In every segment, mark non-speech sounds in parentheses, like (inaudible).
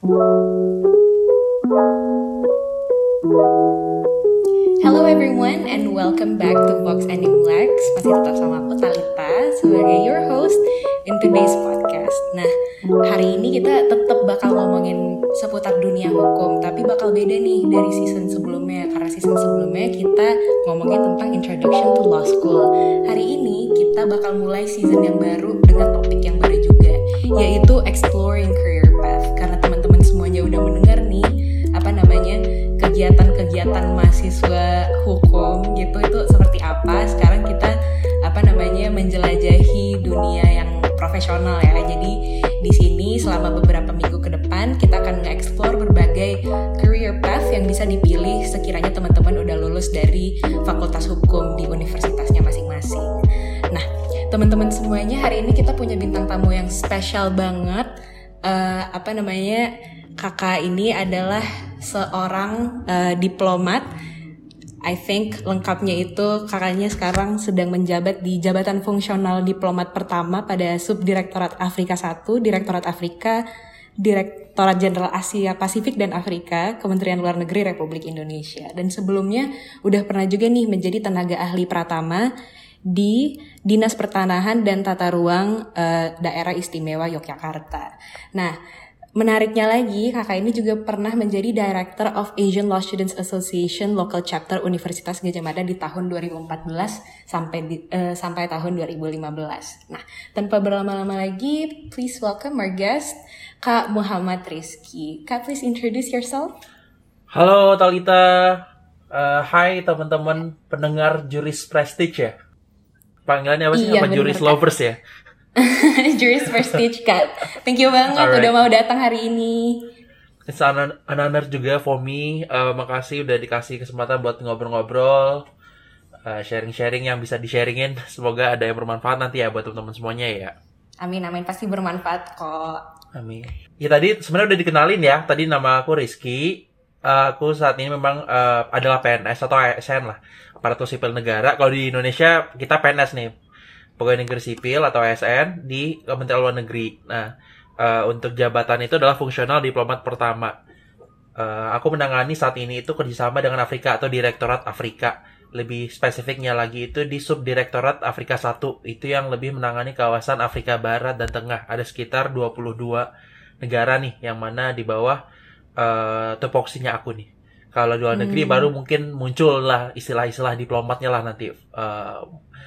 Hello everyone and welcome back to Vox Animlex. Masih tetap sama aku Talita sebagai your host in today's podcast. Nah, hari ini kita tetap bakal ngomongin seputar dunia hukum, tapi bakal beda nih dari season sebelumnya. Karena season sebelumnya kita ngomongin tentang introduction to law school. Hari ini kita bakal mulai season yang baru dengan topik yang baru juga, yaitu exploring career namanya kegiatan-kegiatan mahasiswa hukum gitu itu seperti apa? Sekarang kita apa namanya menjelajahi dunia yang profesional ya. Jadi di sini selama beberapa minggu ke depan kita akan nge-explore berbagai career path yang bisa dipilih sekiranya teman-teman udah lulus dari fakultas hukum di universitasnya masing-masing. Nah teman-teman semuanya hari ini kita punya bintang tamu yang spesial banget. Uh, apa namanya kakak ini adalah seorang uh, diplomat. I think lengkapnya itu kakaknya sekarang sedang menjabat di jabatan fungsional diplomat pertama pada Subdirektorat Afrika 1, Direktorat Afrika, Direktorat Jenderal Asia Pasifik dan Afrika, Kementerian Luar Negeri Republik Indonesia. Dan sebelumnya udah pernah juga nih menjadi tenaga ahli pratama di Dinas Pertanahan dan Tata Ruang uh, Daerah Istimewa Yogyakarta. Nah, Menariknya lagi, kakak ini juga pernah menjadi Director of Asian Law Students Association Local Chapter Universitas Gajah Mada di tahun 2014 sampai di, uh, sampai tahun 2015. Nah, tanpa berlama-lama lagi, please welcome our guest, Kak Muhammad Rizky. Kak, please introduce yourself. Halo Talita, uh, hai teman-teman pendengar Juris Prestige ya. Panggilannya apa sih? Iya, apa Juris Lovers ya? (laughs) Juris Prestige Cut. Thank you banget Alright. udah mau datang hari ini. It's an, an honor juga for me. Uh, makasih udah dikasih kesempatan buat ngobrol-ngobrol. Uh, sharing-sharing yang bisa di-sharingin. (laughs) Semoga ada yang bermanfaat nanti ya buat teman-teman semuanya ya. Amin, amin. Pasti bermanfaat kok. Amin. Ya tadi sebenarnya udah dikenalin ya. Tadi nama aku Rizky. Uh, aku saat ini memang uh, adalah PNS atau ASN lah. Aparatur sipil negara. Kalau di Indonesia kita PNS nih pegawai negeri sipil atau ASN di Kementerian Luar Negeri. Nah, uh, untuk jabatan itu adalah fungsional diplomat pertama. Uh, aku menangani saat ini itu kerjasama dengan Afrika atau Direktorat Afrika. Lebih spesifiknya lagi itu di Subdirektorat Afrika 1. Itu yang lebih menangani kawasan Afrika Barat dan Tengah. Ada sekitar 22 negara nih yang mana di bawah uh, tupoksinya aku nih. Kalau luar negeri hmm. baru mungkin muncul lah istilah-istilah diplomatnya lah nanti uh,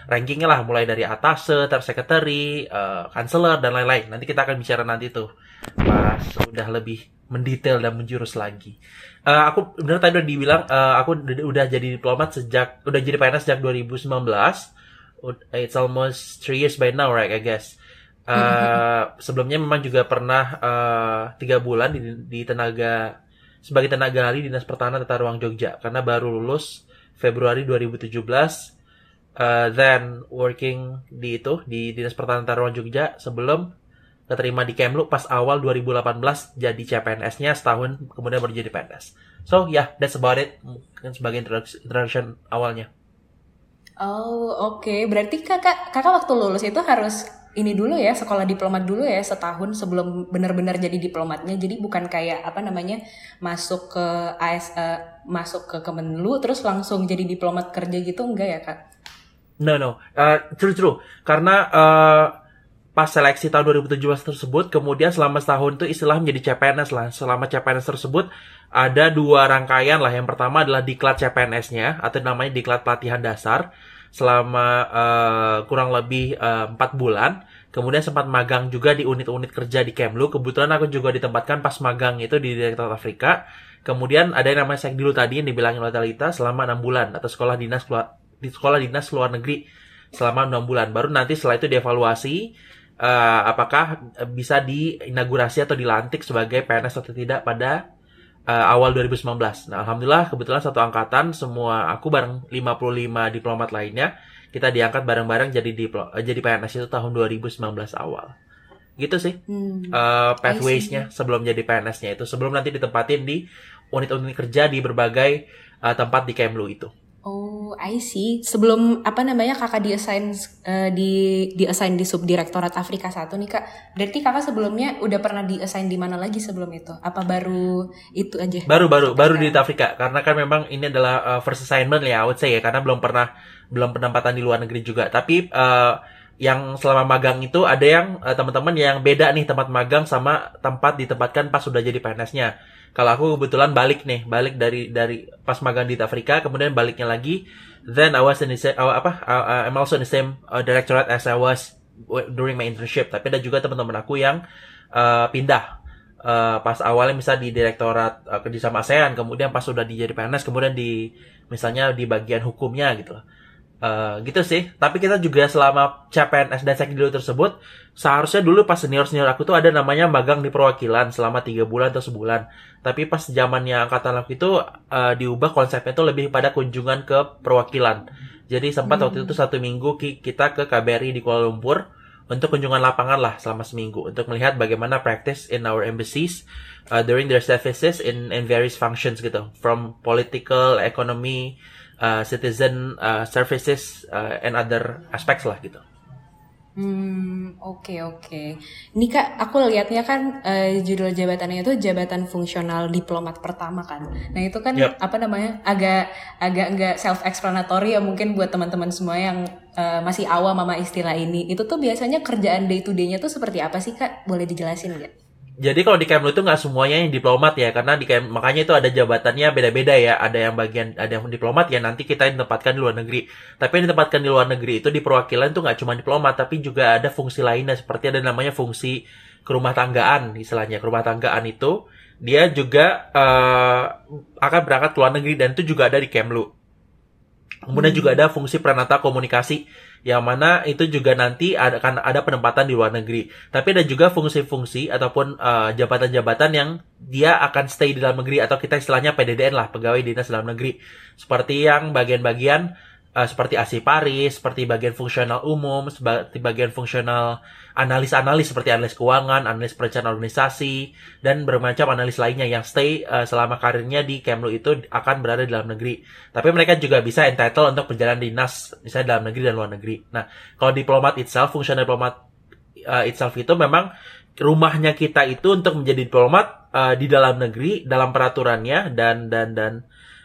rankingnya lah mulai dari atas, tersekretari, uh, counselor dan lain-lain. Nanti kita akan bicara nanti tuh pas sudah lebih mendetail dan menjurus lagi. Uh, aku benar tadi udah dibilang uh, aku udah jadi diplomat sejak udah jadi PNS sejak 2019. It's almost three years by now, right? I guess. Uh, sebelumnya memang juga pernah uh, tiga bulan di, di tenaga sebagai tenaga ahli dinas pertahanan tata ruang Jogja karena baru lulus Februari 2017 uh, then working di itu di Dinas Pertahanan Taruhan Jogja sebelum keterima di Kemlu pas awal 2018 jadi CPNS-nya setahun kemudian baru jadi PNS. So yeah, that's about it mungkin sebagai introduction awalnya. Oh oke, okay. berarti kakak kakak waktu lulus itu harus ini dulu ya sekolah diplomat dulu ya setahun sebelum benar-benar jadi diplomatnya. Jadi bukan kayak apa namanya masuk ke AS uh, masuk ke Kemenlu terus langsung jadi diplomat kerja gitu enggak ya kak? No no, uh, true true. Karena uh, pas seleksi tahun 2017 tersebut, kemudian selama setahun itu istilah menjadi CPNS lah. Selama CPNS tersebut ada dua rangkaian lah. Yang pertama adalah diklat CPNS-nya atau namanya diklat pelatihan dasar selama uh, kurang lebih empat uh, bulan. Kemudian sempat magang juga di unit-unit kerja di Kemlu. Kebetulan aku juga ditempatkan pas magang itu di Direktorat Afrika. Kemudian ada yang namanya Sekdilu tadi yang dibilangin oleh Talita selama enam bulan atau sekolah dinas di sekolah dinas luar negeri selama enam bulan. Baru nanti setelah itu dievaluasi uh, apakah bisa diinaugurasi atau dilantik sebagai PNS atau tidak pada uh, awal 2019. Nah, alhamdulillah kebetulan satu angkatan semua aku bareng 55 diplomat lainnya kita diangkat bareng-bareng jadi diplo, jadi PNS itu tahun 2019 awal. Gitu sih. Hmm, uh, pathways-nya sebelum jadi PNS-nya itu sebelum nanti ditempatin di unit-unit kerja di berbagai uh, tempat di Kemlu itu. Oh, I see. Sebelum apa namanya kakak diassign uh, di diassign di subdirektorat Afrika satu nih kak. Berarti kakak sebelumnya udah pernah diassign di mana lagi sebelum itu? Apa baru itu aja? Baru baru baru di Afrika karena kan memang ini adalah uh, first assignment ya, I would say ya karena belum pernah belum penempatan di luar negeri juga. Tapi uh, yang selama magang itu ada yang uh, teman-teman yang beda nih tempat magang sama tempat ditempatkan pas sudah jadi PNS-nya kalau aku kebetulan balik nih, balik dari dari pas magang di Afrika, kemudian baliknya lagi. Then I was in the same, uh, apa? Uh, I'm also in the same uh, directorate as I was during my internship. Tapi ada juga teman-teman aku yang uh, pindah. Uh, pas awalnya misalnya di direktorat uh, kerjasama ASEAN, kemudian pas sudah di jadi PNS, kemudian di misalnya di bagian hukumnya gitu loh. Uh, gitu sih. Tapi kita juga selama CPNS dan Sekdil tersebut, seharusnya dulu pas senior-senior aku tuh ada namanya magang di perwakilan selama tiga bulan atau sebulan. Tapi pas zamannya angkatan aku itu uh, diubah konsepnya tuh lebih pada kunjungan ke perwakilan. Jadi sempat hmm. waktu itu satu minggu kita ke KBRI di Kuala Lumpur untuk kunjungan lapangan lah selama seminggu untuk melihat bagaimana practice in our embassies uh, during their services in in various functions gitu from political, economy, uh, citizen uh, services uh, and other aspects lah gitu. Hmm, oke okay, oke. Okay. Ini kak, aku lihatnya kan uh, judul jabatannya itu jabatan fungsional diplomat pertama kan. Nah itu kan yep. apa namanya agak agak enggak self explanatory ya mungkin buat teman-teman semua yang uh, masih awam sama istilah ini. Itu tuh biasanya kerjaan day to day-nya tuh seperti apa sih kak? Boleh dijelasin nggak? Jadi kalau di Kemlu itu nggak semuanya yang diplomat ya, karena di Kemlu, makanya itu ada jabatannya beda-beda ya. Ada yang bagian ada yang diplomat ya nanti kita ditempatkan di luar negeri. Tapi yang ditempatkan di luar negeri itu di perwakilan itu nggak cuma diplomat, tapi juga ada fungsi lainnya seperti ada namanya fungsi kerumah tanggaan istilahnya. Kerumah tanggaan itu dia juga uh, akan berangkat ke luar negeri dan itu juga ada di Kemlu. Kemudian hmm. juga ada fungsi pranata komunikasi yang mana itu juga nanti akan ada penempatan di luar negeri. Tapi ada juga fungsi-fungsi ataupun eh, jabatan-jabatan uh, yang dia akan stay di dalam negeri atau kita istilahnya PDDN lah, pegawai dinas dalam negeri. Seperti yang bagian-bagian uh, seperti Paris, seperti bagian fungsional umum, seperti bagian fungsional analis-analis seperti analis keuangan, analis perencanaan organisasi, dan bermacam analis lainnya yang stay uh, selama karirnya di Kemlu itu akan berada di dalam negeri. Tapi mereka juga bisa entitled untuk perjalanan dinas, misalnya dalam negeri dan luar negeri. Nah, kalau diplomat itself, fungsional diplomat uh, itself itu memang rumahnya kita itu untuk menjadi diplomat uh, di dalam negeri, dalam peraturannya dan dan dan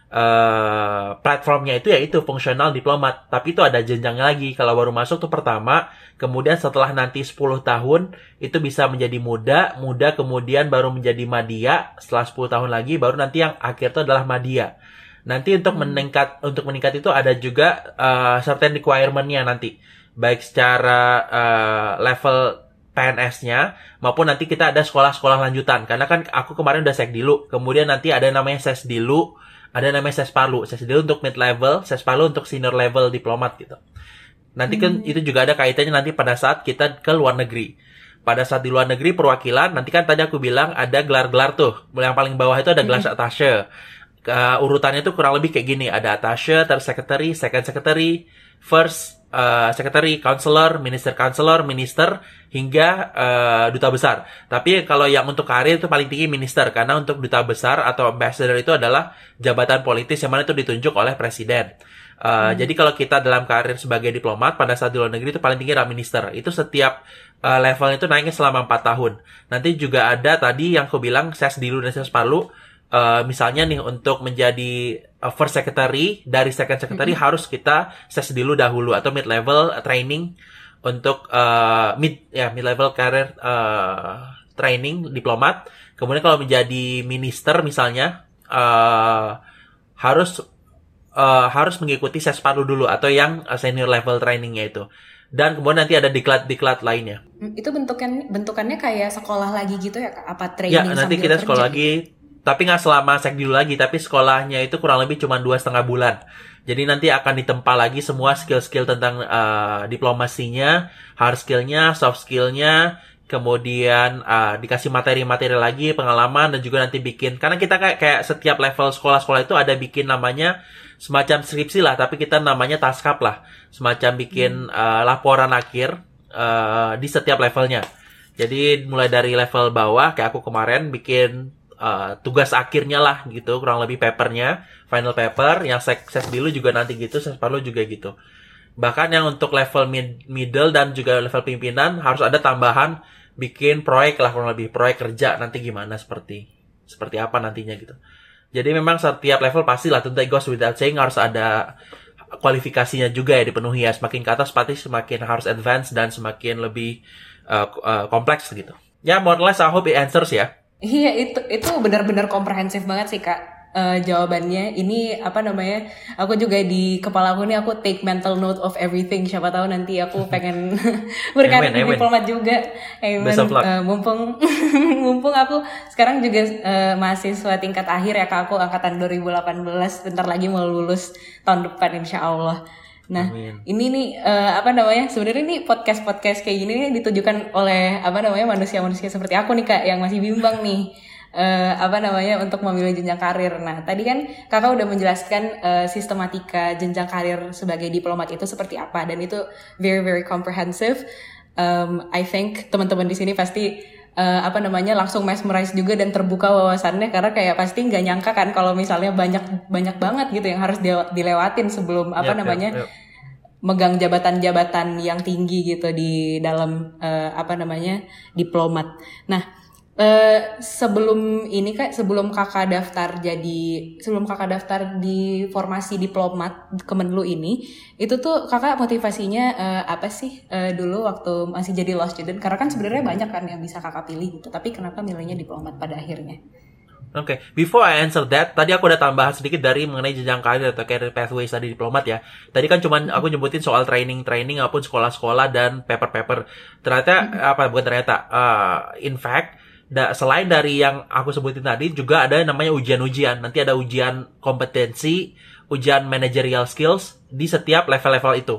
uh, platformnya itu yaitu fungsional diplomat. Tapi itu ada jenjangnya lagi. Kalau baru masuk tuh pertama, kemudian setelah nanti 10 tahun itu bisa menjadi muda, muda kemudian baru menjadi madia, setelah 10 tahun lagi baru nanti yang akhir itu adalah madia. Nanti untuk hmm. meningkat untuk meningkat itu ada juga uh, certain requirement-nya nanti. Baik secara uh, level PNS-nya maupun nanti kita ada sekolah-sekolah lanjutan karena kan aku kemarin udah sek dulu kemudian nanti ada namanya ses dulu ada namanya Sespalu. Sespalu untuk mid level, Sespalu untuk senior level diplomat gitu. Nanti kan hmm. itu juga ada kaitannya nanti pada saat kita ke luar negeri. Pada saat di luar negeri perwakilan, nanti kan tadi aku bilang ada gelar-gelar tuh. Yang paling bawah itu ada gelar hmm. Uh, urutannya tuh kurang lebih kayak gini. Ada attache, third secretary, second secretary, first uh, secretary, counselor, minister counselor, minister hingga uh, duta besar. Tapi kalau yang untuk karir itu paling tinggi minister karena untuk duta besar atau ambassador itu adalah jabatan politis yang mana itu ditunjuk oleh presiden. Uh, hmm. Jadi kalau kita dalam karir sebagai diplomat pada saat di luar negeri itu paling tinggi adalah minister. Itu setiap uh, level itu naiknya selama 4 tahun. Nanti juga ada tadi yang aku bilang ses dilu dan ses palu uh, misalnya nih untuk menjadi uh, first secretary dari second secretary mm -hmm. harus kita ses dulu dahulu atau mid level training untuk uh, mid ya mid level career uh, training diplomat kemudian kalau menjadi minister misalnya uh, harus uh, harus mengikuti ses palu dulu atau yang senior level trainingnya itu dan kemudian nanti ada diklat-diklat lainnya. Hmm, itu bentukan bentukannya kayak sekolah lagi gitu ya Apa training Ya, nanti kita sekolah lagi tapi nggak selama sek dulu lagi tapi sekolahnya itu kurang lebih cuma dua setengah bulan. Jadi nanti akan ditempa lagi semua skill-skill tentang uh, diplomasinya hard skillnya soft skillnya kemudian uh, dikasih materi-materi lagi pengalaman dan juga nanti bikin. Karena kita kayak kayak setiap level sekolah-sekolah itu ada bikin namanya semacam skripsi lah tapi kita namanya taskap lah. Semacam bikin uh, laporan akhir uh, di setiap levelnya. Jadi mulai dari level bawah kayak aku kemarin bikin uh, tugas akhirnya lah gitu kurang lebih papernya final paper yang ses bilu juga nanti gitu ses parlo juga gitu. Bahkan yang untuk level mid middle dan juga level pimpinan harus ada tambahan bikin proyek lah kurang lebih proyek kerja nanti gimana seperti seperti apa nantinya gitu. Jadi memang setiap level pasti lah tentu goes without saying harus ada kualifikasinya juga ya dipenuhi ya. Semakin ke atas pasti semakin harus advance dan semakin lebih uh, uh, kompleks gitu. Ya more or less I hope it answers ya iya itu itu benar-benar komprehensif banget sih kak. Uh, jawabannya ini apa namanya aku juga di kepala aku nih aku take mental note of everything. Siapa tahu nanti aku (laughs) pengen berkarir di diplomat juga. Amen. Uh, mumpung (laughs) mumpung aku sekarang juga uh, mahasiswa tingkat akhir ya kak. Aku angkatan 2018 bentar lagi mau lulus tahun depan insya Allah Nah, Amin. ini nih uh, apa namanya? Sebenarnya nih podcast-podcast kayak gini nih ditujukan oleh apa namanya manusia-manusia seperti aku nih kak yang masih bimbang nih uh, apa namanya untuk memilih jenjang karir. Nah, tadi kan kakak udah menjelaskan uh, sistematika jenjang karir sebagai diplomat itu seperti apa dan itu very very comprehensive. Um, I think teman-teman di sini pasti uh, apa namanya langsung mesmerize juga dan terbuka wawasannya karena kayak pasti nggak nyangka kan kalau misalnya banyak banyak banget gitu yang harus dilewatin sebelum apa yep, namanya yep, yep. megang jabatan-jabatan yang tinggi gitu di dalam uh, apa namanya diplomat. Nah Uh, sebelum ini kak, sebelum kakak daftar jadi, sebelum kakak daftar di formasi diplomat Kemenlu ini, itu tuh kakak motivasinya uh, apa sih uh, dulu waktu masih jadi law student? Karena kan sebenarnya banyak kan yang bisa kakak pilih gitu, tapi kenapa milihnya diplomat pada akhirnya? Oke, okay. before I answer that, tadi aku udah tambahan sedikit dari mengenai jenjang karir atau career pathways tadi diplomat ya. Tadi kan cuman aku nyebutin soal training-training apa pun sekolah-sekolah dan paper-paper. Ternyata mm -hmm. apa bukan ternyata, uh, in fact da, selain dari yang aku sebutin tadi juga ada namanya ujian-ujian. Nanti ada ujian kompetensi, ujian managerial skills di setiap level-level itu.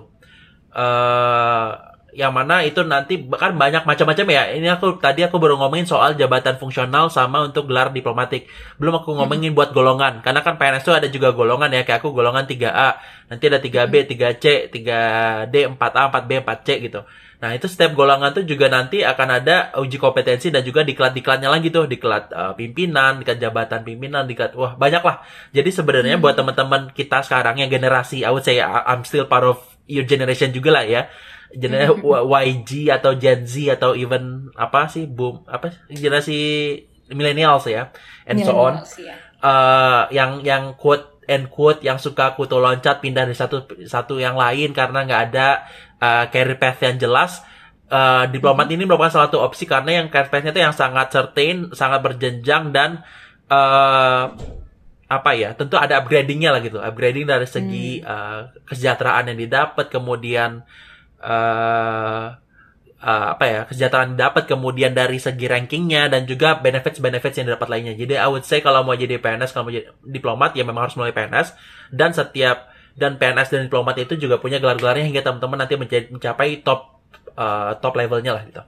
Uh, yang mana itu nanti kan banyak macam-macam ya. Ini aku tadi aku baru ngomongin soal jabatan fungsional sama untuk gelar diplomatik. Belum aku ngomongin buat golongan. Karena kan PNS itu ada juga golongan ya. Kayak aku golongan 3A. Nanti ada 3B, 3C, 3D, 4A, 4B, 4C gitu. Nah, itu setiap golongan tuh juga nanti akan ada uji kompetensi dan juga diklat-diklatnya lagi tuh, diklat uh, pimpinan, diklat jabatan pimpinan, diklat wah banyak lah. Jadi sebenarnya hmm. buat teman-teman kita sekarang yang generasi I would say I'm still part of your generation juga lah ya. Generasi hmm. (laughs) YG atau Gen Z atau even apa sih boom apa generasi millennials ya and so on. Ya. Uh, yang yang quote and quote yang suka kutu loncat pindah dari satu satu yang lain karena nggak ada uh, career path yang jelas, uh, diplomat mm -hmm. ini merupakan salah satu opsi karena yang career path-nya itu yang sangat certain, sangat berjenjang dan uh, apa ya tentu ada upgradingnya lah gitu upgrading dari segi hmm. uh, kesejahteraan yang didapat kemudian uh, uh, apa ya kesejahteraan didapat kemudian dari segi rankingnya dan juga benefits benefits yang didapat lainnya jadi I would say kalau mau jadi PNS kalau mau jadi diplomat ya memang harus mulai PNS dan setiap dan PNS dan diplomat itu juga punya gelar-gelarnya hingga teman-teman nanti mencapai top uh, top levelnya lah gitu.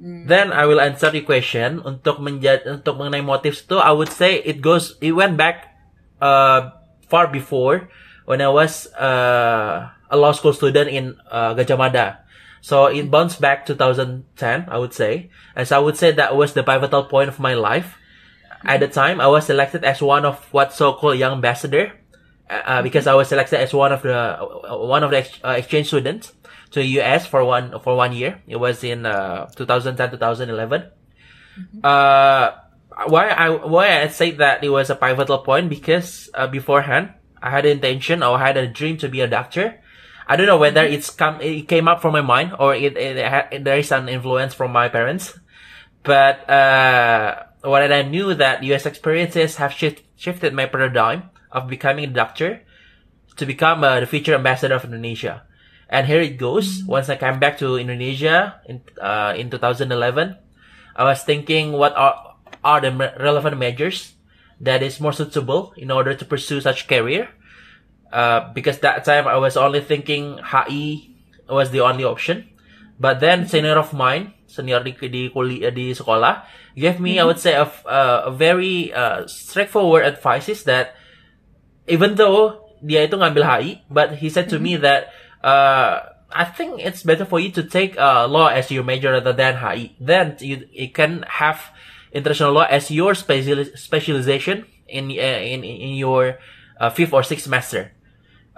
Hmm. Then I will answer the question untuk menjadi untuk mengenai motif itu I would say it goes it went back uh, far before when I was uh, a law school student in uh, Gajah Mada. So it bounced back 2010 I would say as I would say that was the pivotal point of my life. At the time I was selected as one of what so-called young ambassador uh, because I was selected as one of the uh, one of the ex- uh, exchange students to the US for one for one year. It was in uh, 2010 2011. Mm-hmm. Uh, why I why I say that it was a pivotal point because uh, beforehand I had an intention or I had a dream to be a doctor. I don't know whether mm-hmm. it's come it came up from my mind or it, it, it had, there is an influence from my parents, but uh, what I knew that US experiences have shift, shifted my paradigm of becoming a doctor to become uh, the future ambassador of Indonesia. And here it goes. Once I came back to Indonesia in uh, in 2011, I was thinking what are are the relevant measures that is more suitable in order to pursue such career. Uh, because that time I was only thinking HI was the only option. But then senior of mine, senior di di kuliah di sekolah, gave me mm-hmm. I would say a, a very uh, straightforward advices that even though dia itu ngambil HI, but he said to mm-hmm. me that uh, I think it's better for you to take uh, law as your major rather than HI. Then you, you can have international law as your special specialization in uh, in in your uh, fifth or sixth semester.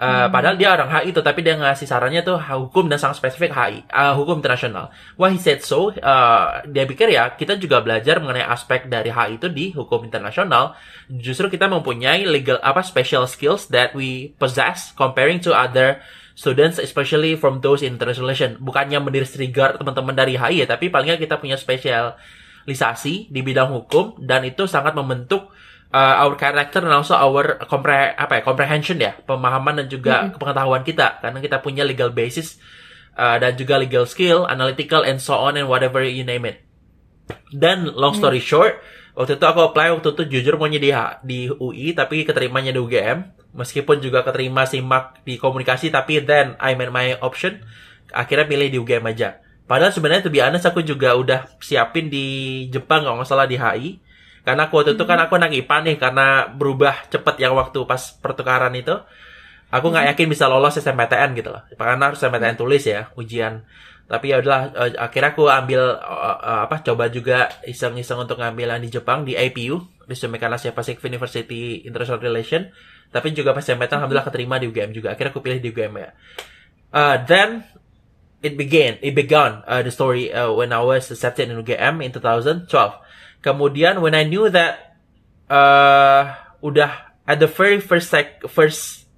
Uh, Padahal dia orang HI tuh, tapi dia ngasih sarannya tuh hukum dan sangat spesifik HI, uh, hukum internasional. Why he said so? Uh, dia pikir ya kita juga belajar mengenai aspek dari HI itu di hukum internasional. Justru kita mempunyai legal apa special skills that we possess comparing to other students, especially from those in international relation. Bukannya mendisregard teman-teman dari HI ya, tapi palingnya kita punya spesialisasi di bidang hukum dan itu sangat membentuk uh, our character and also our compre apa ya comprehension ya pemahaman dan juga mm -hmm. pengetahuan kita. Karena kita punya legal basis uh, dan juga legal skill analytical and so on and whatever you name it. Dan long story mm. short waktu itu aku apply waktu itu jujur maunya di di UI tapi keterimanya di UGM meskipun juga keterima simak di komunikasi tapi then I made my option. Akhirnya pilih di UGM aja. Padahal sebenarnya tuh honest aku juga udah siapin di Jepang kalau nggak salah di HI karena aku waktu itu kan aku anak IPA nih karena berubah cepet yang waktu pas pertukaran itu. Aku nggak yakin bisa lolos SMPTN gitu loh. Karena harus SMPTN tulis ya ujian. Tapi ya udahlah uh, akhirnya aku ambil uh, uh, apa coba juga iseng-iseng untuk ngambil yang di Jepang di APU, di Sumekan Asia Pacific University International Relation. Tapi juga pas SMPTN alhamdulillah keterima di UGM juga. Akhirnya aku pilih di UGM ya. Uh, then it began, it began uh, the story uh, when I was accepted in UGM in 2012. Kemudian when I knew that uh, udah at the very first sec, first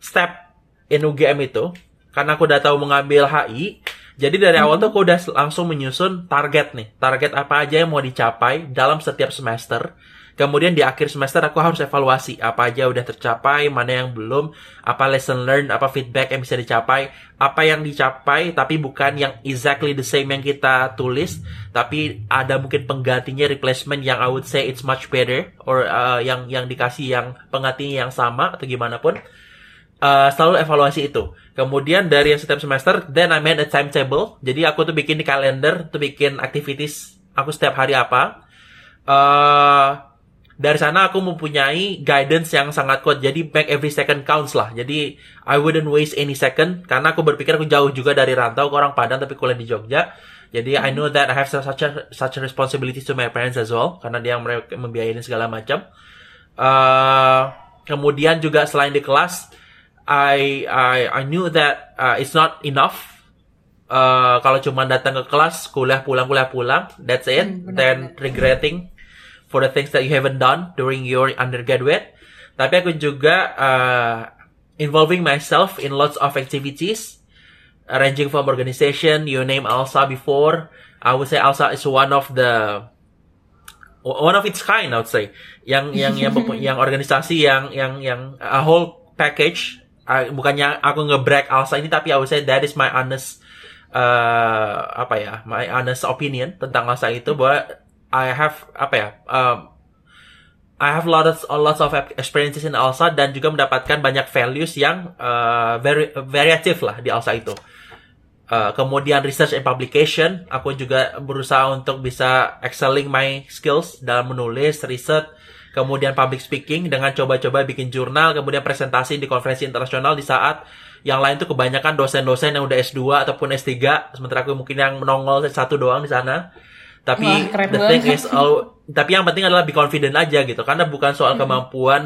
step in UGM itu, karena aku udah tahu mengambil HI, jadi dari awal tuh aku udah langsung menyusun target nih, target apa aja yang mau dicapai dalam setiap semester. Kemudian di akhir semester aku harus evaluasi apa aja udah tercapai, mana yang belum, apa lesson learned, apa feedback yang bisa dicapai, apa yang dicapai tapi bukan yang exactly the same yang kita tulis, tapi ada mungkin penggantinya replacement yang I would say it's much better or uh, yang yang dikasih yang penggantinya yang sama atau gimana pun. Uh, selalu evaluasi itu. Kemudian dari yang setiap semester, then I made a timetable. Jadi aku tuh bikin di kalender, tuh bikin activities aku setiap hari apa. Uh, dari sana aku mempunyai guidance yang sangat kuat. Jadi make every second counts lah. Jadi I wouldn't waste any second karena aku berpikir aku jauh juga dari rantau ke orang Padang tapi kuliah di Jogja. Jadi I know that I have such a such a responsibility to my parents as well karena dia yang membiayai segala macam. Uh, kemudian juga selain di kelas, I I I knew that uh, it's not enough uh, kalau cuma datang ke kelas, kuliah pulang, kuliah pulang, that's it. Hmm, Then regretting for the things that you haven't done during your undergraduate. Tapi aku juga uh, involving myself in lots of activities, ranging from organization. You name ALSA before. I would say ALSA is one of the one of its kind. I would say yang yang yang (laughs) yang organisasi yang yang yang a whole package. Uh, bukannya aku nge-brag ALSA ini, tapi I would say that is my honest uh, apa ya, my honest opinion tentang ALSA itu bahwa I have apa ya um, I have lots lots of experiences in Alsa dan juga mendapatkan banyak values yang uh, very variatif lah di Alsa itu. Uh, kemudian research and publication, aku juga berusaha untuk bisa excelling my skills dalam menulis, riset, kemudian public speaking dengan coba-coba bikin jurnal, kemudian presentasi di konferensi internasional di saat yang lain tuh kebanyakan dosen-dosen yang udah S2 ataupun S3, sementara aku mungkin yang menongol satu doang di sana. Tapi Wah, the thing is all tapi yang penting adalah be confident aja gitu karena bukan soal hmm. kemampuan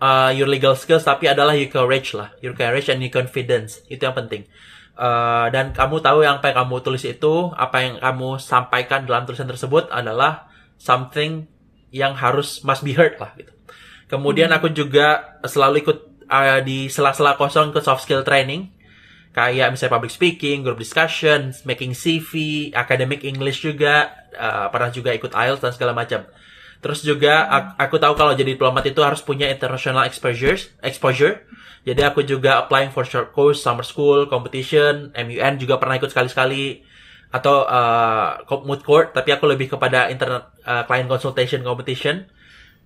uh, your legal skills tapi adalah your courage lah, your courage and your confidence. Itu yang penting. Uh, dan kamu tahu yang apa yang kamu tulis itu, apa yang kamu sampaikan dalam tulisan tersebut adalah something yang harus must be heard lah gitu. Kemudian hmm. aku juga selalu ikut uh, di sela-sela kosong ke soft skill training kayak misalnya public speaking, group discussion, making CV, academic English juga, uh, pernah juga ikut IELTS dan segala macam. Terus juga aku, aku tahu kalau jadi diplomat itu harus punya international exposure, exposure. Jadi aku juga applying for short course, summer school, competition, MUN juga pernah ikut sekali-sekali atau uh, mood court, tapi aku lebih kepada internet uh, client consultation competition.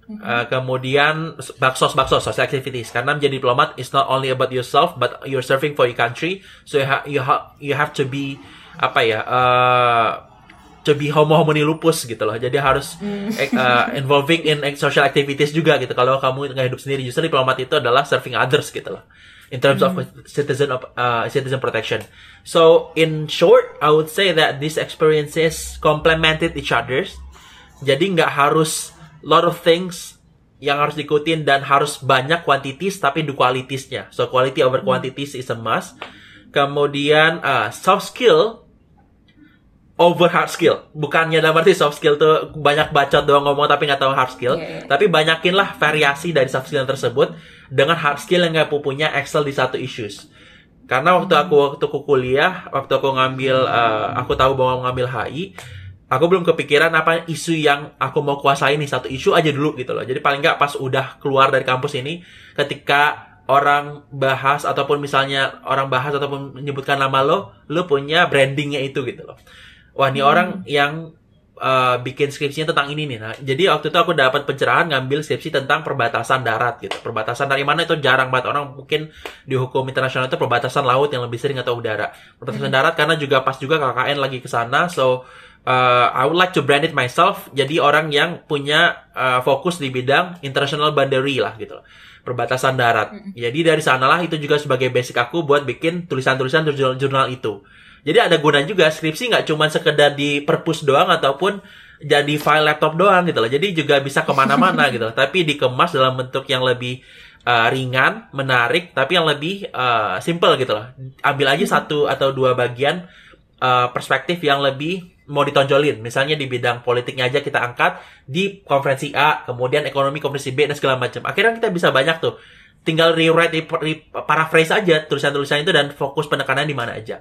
Uh, kemudian baksos baksos social activities. Karena menjadi diplomat is not only about yourself but you're serving for your country. So you, ha you, ha you have to be apa ya uh, to be homo homini lupus gitu loh. Jadi harus uh, involving in social activities juga gitu. Kalau kamu nggak hidup sendiri justru diplomat itu adalah serving others gitu loh in terms of hmm. citizen of uh, citizen protection so in short I would say that these experiences complemented each others Jadi nggak harus lot of things yang harus diikutin dan harus banyak quantities tapi do qualitiesnya. So quality over quantities is a must. Kemudian uh, soft skill over hard skill. Bukannya dalam arti soft skill tuh banyak bacot doang ngomong tapi nggak tahu hard skill. Iya, iya. Tapi banyakinlah variasi dari soft skill tersebut dengan hard skill yang nggak punya excel di satu issues. Karena waktu aku waktu aku kuliah, waktu aku ngambil, uh, aku tahu bahwa mau ngambil HI, aku belum kepikiran apa isu yang aku mau kuasai nih satu isu aja dulu gitu loh. Jadi paling nggak pas udah keluar dari kampus ini, ketika orang bahas ataupun misalnya orang bahas ataupun menyebutkan nama lo, lo punya brandingnya itu gitu loh. Wah, ini orang yang uh, bikin skripsinya tentang ini nih. Nah, jadi waktu itu aku dapat pencerahan ngambil skripsi tentang perbatasan darat gitu. Perbatasan dari mana itu jarang banget orang mungkin di hukum internasional itu perbatasan laut yang lebih sering atau udara. Perbatasan darat karena juga pas juga KKN lagi ke sana, so uh, I would like to brand it myself. Jadi orang yang punya uh, fokus di bidang international boundary lah gitu. Perbatasan darat. Jadi dari sanalah itu juga sebagai basic aku buat bikin tulisan-tulisan di jurnal-jurnal itu. Jadi ada guna juga skripsi nggak cuma sekedar di perpus doang ataupun jadi file laptop doang gitu loh. Jadi juga bisa ke mana-mana (laughs) gitu loh. Tapi dikemas dalam bentuk yang lebih uh, ringan, menarik, tapi yang lebih uh, simple gitu loh. Ambil aja satu atau dua bagian uh, perspektif yang lebih mau ditonjolin. Misalnya di bidang politiknya aja kita angkat di konferensi A, kemudian ekonomi konferensi B dan segala macam. Akhirnya kita bisa banyak tuh. Tinggal rewrite, paraphrase aja tulisan-tulisan itu dan fokus penekanan di mana aja.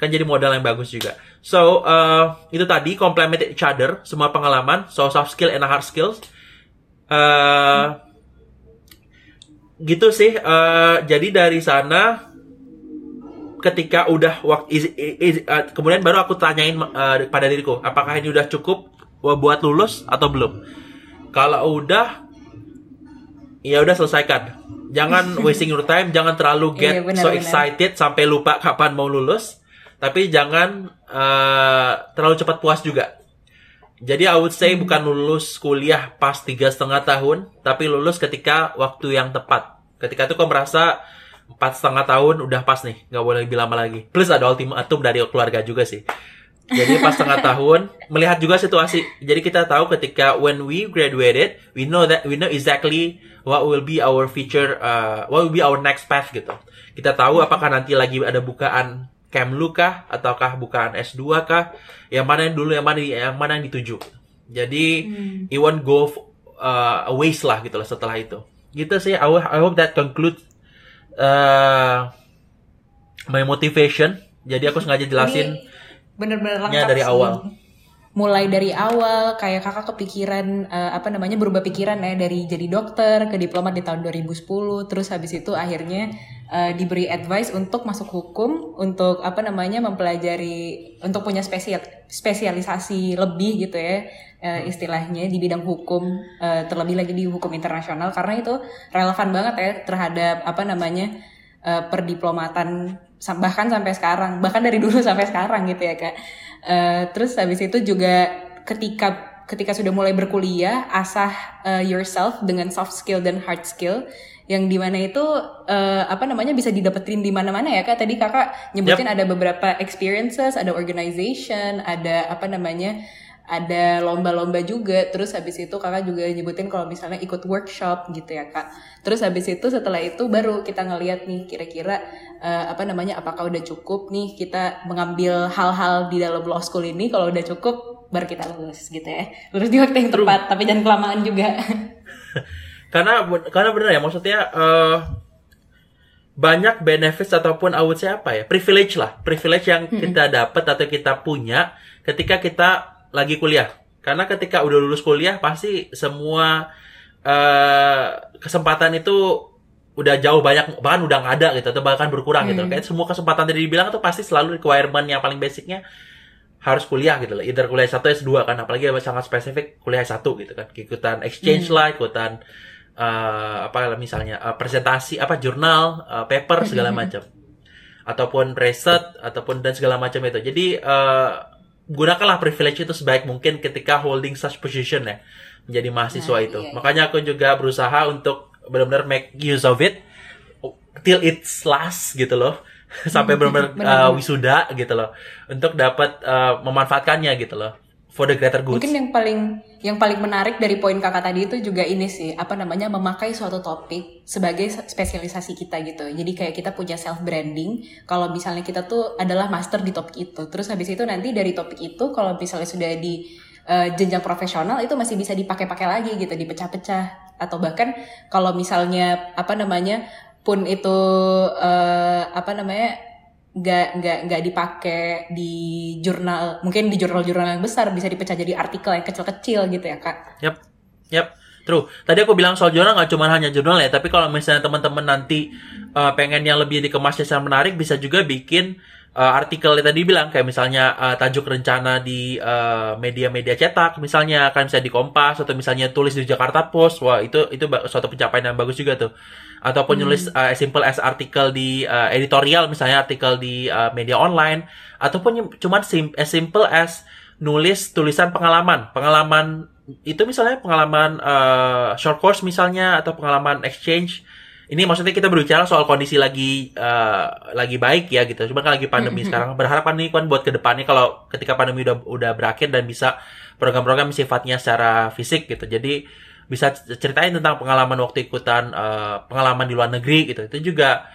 Kan jadi modal yang bagus juga. So, uh, itu tadi complement each other, semua pengalaman, so soft skill and hard skills. Uh, gitu sih. uh, jadi dari sana ketika udah waktu is- is- uh, kemudian baru aku tanyain uh, pada diriku apakah ini udah cukup buat lulus atau belum kalau udah ya udah selesaikan jangan (laughs) wasting your time jangan terlalu get Iya, benar, so excited sampai lupa kapan mau lulus tapi jangan uh, terlalu cepat puas juga jadi I would say Hmm. bukan lulus kuliah pas tiga setengah tahun, tapi lulus ketika waktu yang tepat. Ketika itu kau merasa empat setengah tahun udah pas nih, nggak boleh lebih lama lagi. Plus ada ultimatum dari keluarga juga sih. Jadi pas setengah (laughs) tahun melihat juga situasi. Jadi kita tahu ketika when we graduated, we know that we know exactly what will be our future, uh, what will be our next path gitu. Kita tahu apakah nanti lagi ada bukaan Kemlu kah ataukah bukaan S2 kah? Yang mana yang dulu yang mana yang mana yang dituju. Jadi it won't go uh, a waste lah gitu lah setelah itu. Gitu sih. I, I hope that conclude uh, my motivation. Jadi aku sengaja jelasin bener-bener dari awal. Mulai dari awal kayak kakak kepikiran eh, apa namanya berubah pikiran ya dari jadi dokter ke diplomat di tahun 2010 terus habis itu akhirnya eh, diberi advice untuk masuk hukum untuk apa namanya mempelajari untuk punya spesial spesialisasi lebih gitu ya eh, istilahnya di bidang hukum eh, terlebih lagi di hukum internasional. Karena itu relevan banget ya terhadap apa namanya eh, perdiplomatan bahkan sampai sekarang bahkan dari dulu sampai sekarang gitu ya kak Eh, terus habis itu juga ketika ketika sudah mulai berkuliah asah eh, yourself dengan soft skill dan hard skill yang di mana itu eh, apa namanya bisa didapetin di mana-mana ya kak. Tadi kakak nyebutin ada beberapa experiences ada organization ada apa namanya ada lomba-lomba juga. Terus habis itu kakak juga nyebutin kalau misalnya ikut workshop gitu ya kak. Terus habis itu setelah itu baru kita ngeliat nih kira-kira eh, apa namanya apakah udah cukup nih kita mengambil hal-hal di dalam law school ini. Kalau udah cukup baru kita lulus gitu ya. Lulus di waktu yang tepat tapi jangan kelamaan juga. (laughs) Karena karena bener ya maksudnya eh, banyak benefits ataupun I would say apa ya privilege lah. Privilege yang kita dapat atau kita punya ketika kita lagi kuliah karena ketika udah lulus kuliah pasti semua eh, kesempatan itu udah jauh banyak bahkan udah nggak ada gitu atau bahkan berkurang gitu kayak semua kesempatan tadi dibilang itu pasti selalu requirement yang paling basicnya harus kuliah gitu loh. Either kuliah S1 S2 kan apalagi yang sangat spesifik kuliah S1 gitu kan. Ikutan exchange lah, ikutan eh, apa misalnya eh, presentasi apa jurnal, eh, paper segala macam. Ataupun riset ataupun dan segala macam itu. Jadi eh, gunakanlah privilege itu sebaik mungkin ketika holding such position ya menjadi mahasiswa Nah, itu. iya, iya. Makanya aku juga berusaha untuk benar-benar make use of it till it's last gitu loh (laughs) sampai benar-benar (laughs) uh, wisuda gitu loh untuk dapat uh, memanfaatkannya gitu loh for the greater good. Mungkin yang paling yang paling menarik dari poin kakak tadi itu juga ini sih apa namanya memakai suatu topik sebagai spesialisasi kita gitu. Jadi kayak kita punya self branding. Kalau misalnya kita tuh adalah master di topik itu. Terus habis itu nanti dari topik itu kalau misalnya sudah di uh, jenjang profesional itu masih bisa dipakai-pakai lagi gitu, dipecah-pecah atau bahkan kalau misalnya apa namanya pun itu uh, apa namanya nggak nggak nggak dipakai di jurnal mungkin di jurnal-jurnal yang besar bisa dipecah jadi artikel yang kecil-kecil gitu ya kak. Yap, yap. True. Tadi aku bilang soal jurnal nggak cuma hanya jurnal ya, tapi kalau misalnya teman-teman nanti uh, pengen yang lebih dikemasnya secara menarik, bisa juga bikin uh, artikel yang tadi bilang kayak misalnya uh, tajuk rencana di media-media uh, cetak, misalnya kan bisa di Kompas atau misalnya tulis di Jakarta Post, wah itu itu suatu pencapaian yang bagus juga tuh ataupun hmm. nulis uh, as simple as artikel di uh, editorial misalnya artikel di uh, media online ataupun cuma sim as simple as nulis tulisan pengalaman pengalaman itu misalnya pengalaman uh, short course misalnya atau pengalaman exchange ini maksudnya kita berbicara soal kondisi lagi uh, lagi baik ya gitu. Cuma kan lagi pandemi mm -hmm. sekarang. Berharap ini kan buat ke depannya kalau ketika pandemi udah udah berakhir dan bisa program-program sifatnya secara fisik gitu. Jadi bisa ceritain tentang pengalaman waktu ikutan uh, pengalaman di luar negeri gitu itu juga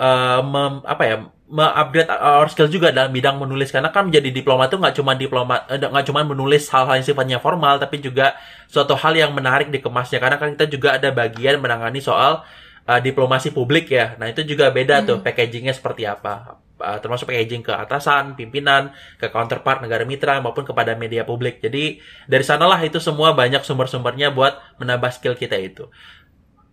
uh, mem, apa ya upgrade our skill juga dalam bidang menulis karena kan menjadi diplomat itu nggak cuma diplomat eh, nggak cuma menulis hal-hal yang sifatnya formal tapi juga suatu hal yang menarik dikemasnya karena kan kita juga ada bagian menangani soal uh, diplomasi publik ya nah itu juga beda hmm. tuh packagingnya seperti apa uh, termasuk packaging ke atasan, pimpinan, ke counterpart negara mitra maupun kepada media publik. Jadi dari sanalah itu semua banyak sumber-sumbernya buat menambah skill kita itu.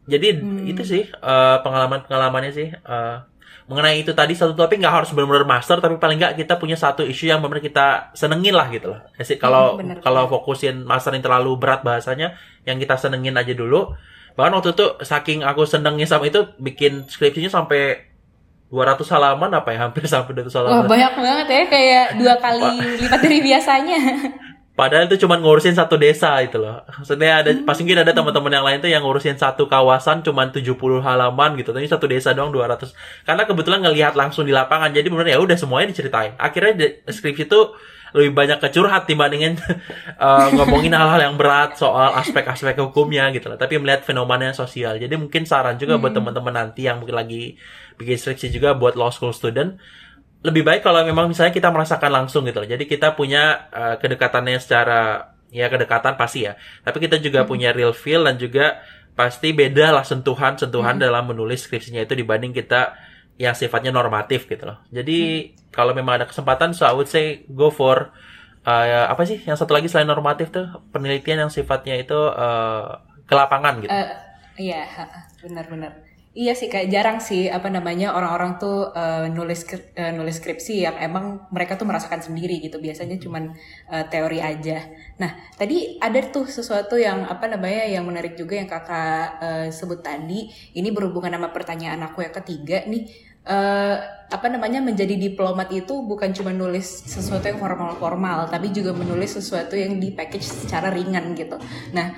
Jadi hmm. itu sih uh, pengalaman-pengalamannya sih uh, mengenai itu tadi satu topik nggak harus benar-benar master tapi paling nggak kita punya satu isu yang benar kita senengin lah gitu loh. Jadi kalau hmm, kalau fokusin master yang terlalu berat bahasanya yang kita senengin aja dulu. Bahkan waktu itu saking aku senengnya sama itu bikin skripsinya sampai 200 halaman apa ya (laughs) hampir sampai 200 halaman. Wah, banyak banget ya kayak dua kali lipat dari biasanya. (laughs) Padahal itu cuma ngurusin satu desa itu loh. Maksudnya ada hmm. pasti mungkin ada teman-teman yang lain tuh yang ngurusin satu kawasan cuma 70 halaman gitu. Tapi satu desa doang 200. Karena kebetulan ngelihat langsung di lapangan. Jadi benar ya udah semuanya diceritain. Akhirnya skripsi itu lebih banyak kecurhat dibandingin uh, (laughs) ngomongin hal-hal yang berat soal aspek-aspek hukumnya gitu loh. Tapi melihat fenomena sosial. Jadi mungkin saran juga hmm. buat teman-teman nanti yang mungkin lagi bikin skripsi juga buat law school student. Lebih baik kalau memang misalnya kita merasakan langsung gitu loh. Jadi kita punya uh, kedekatannya secara ya kedekatan pasti ya. Tapi kita juga hmm. punya real feel dan juga pasti beda lah sentuhan-sentuhan hmm. dalam menulis skripsinya itu dibanding kita yang sifatnya normatif gitu loh. Jadi hmm. kalau memang ada kesempatan, so I would say go for uh, apa sih yang satu lagi selain normatif tuh penelitian yang sifatnya itu uh, ke lapangan gitu. Uh, iya, benar-benar. Iya sih kayak jarang sih apa namanya orang-orang tuh uh, nulis uh, nulis skripsi yang emang mereka tuh merasakan sendiri gitu. Biasanya cuman uh, teori aja. Nah, tadi ada tuh sesuatu yang apa namanya yang menarik juga yang Kakak uh, sebut tadi. Ini berhubungan sama pertanyaan aku yang ketiga nih uh, apa namanya menjadi diplomat itu bukan cuma nulis sesuatu yang formal-formal, tapi juga menulis sesuatu yang di package secara ringan gitu. Nah,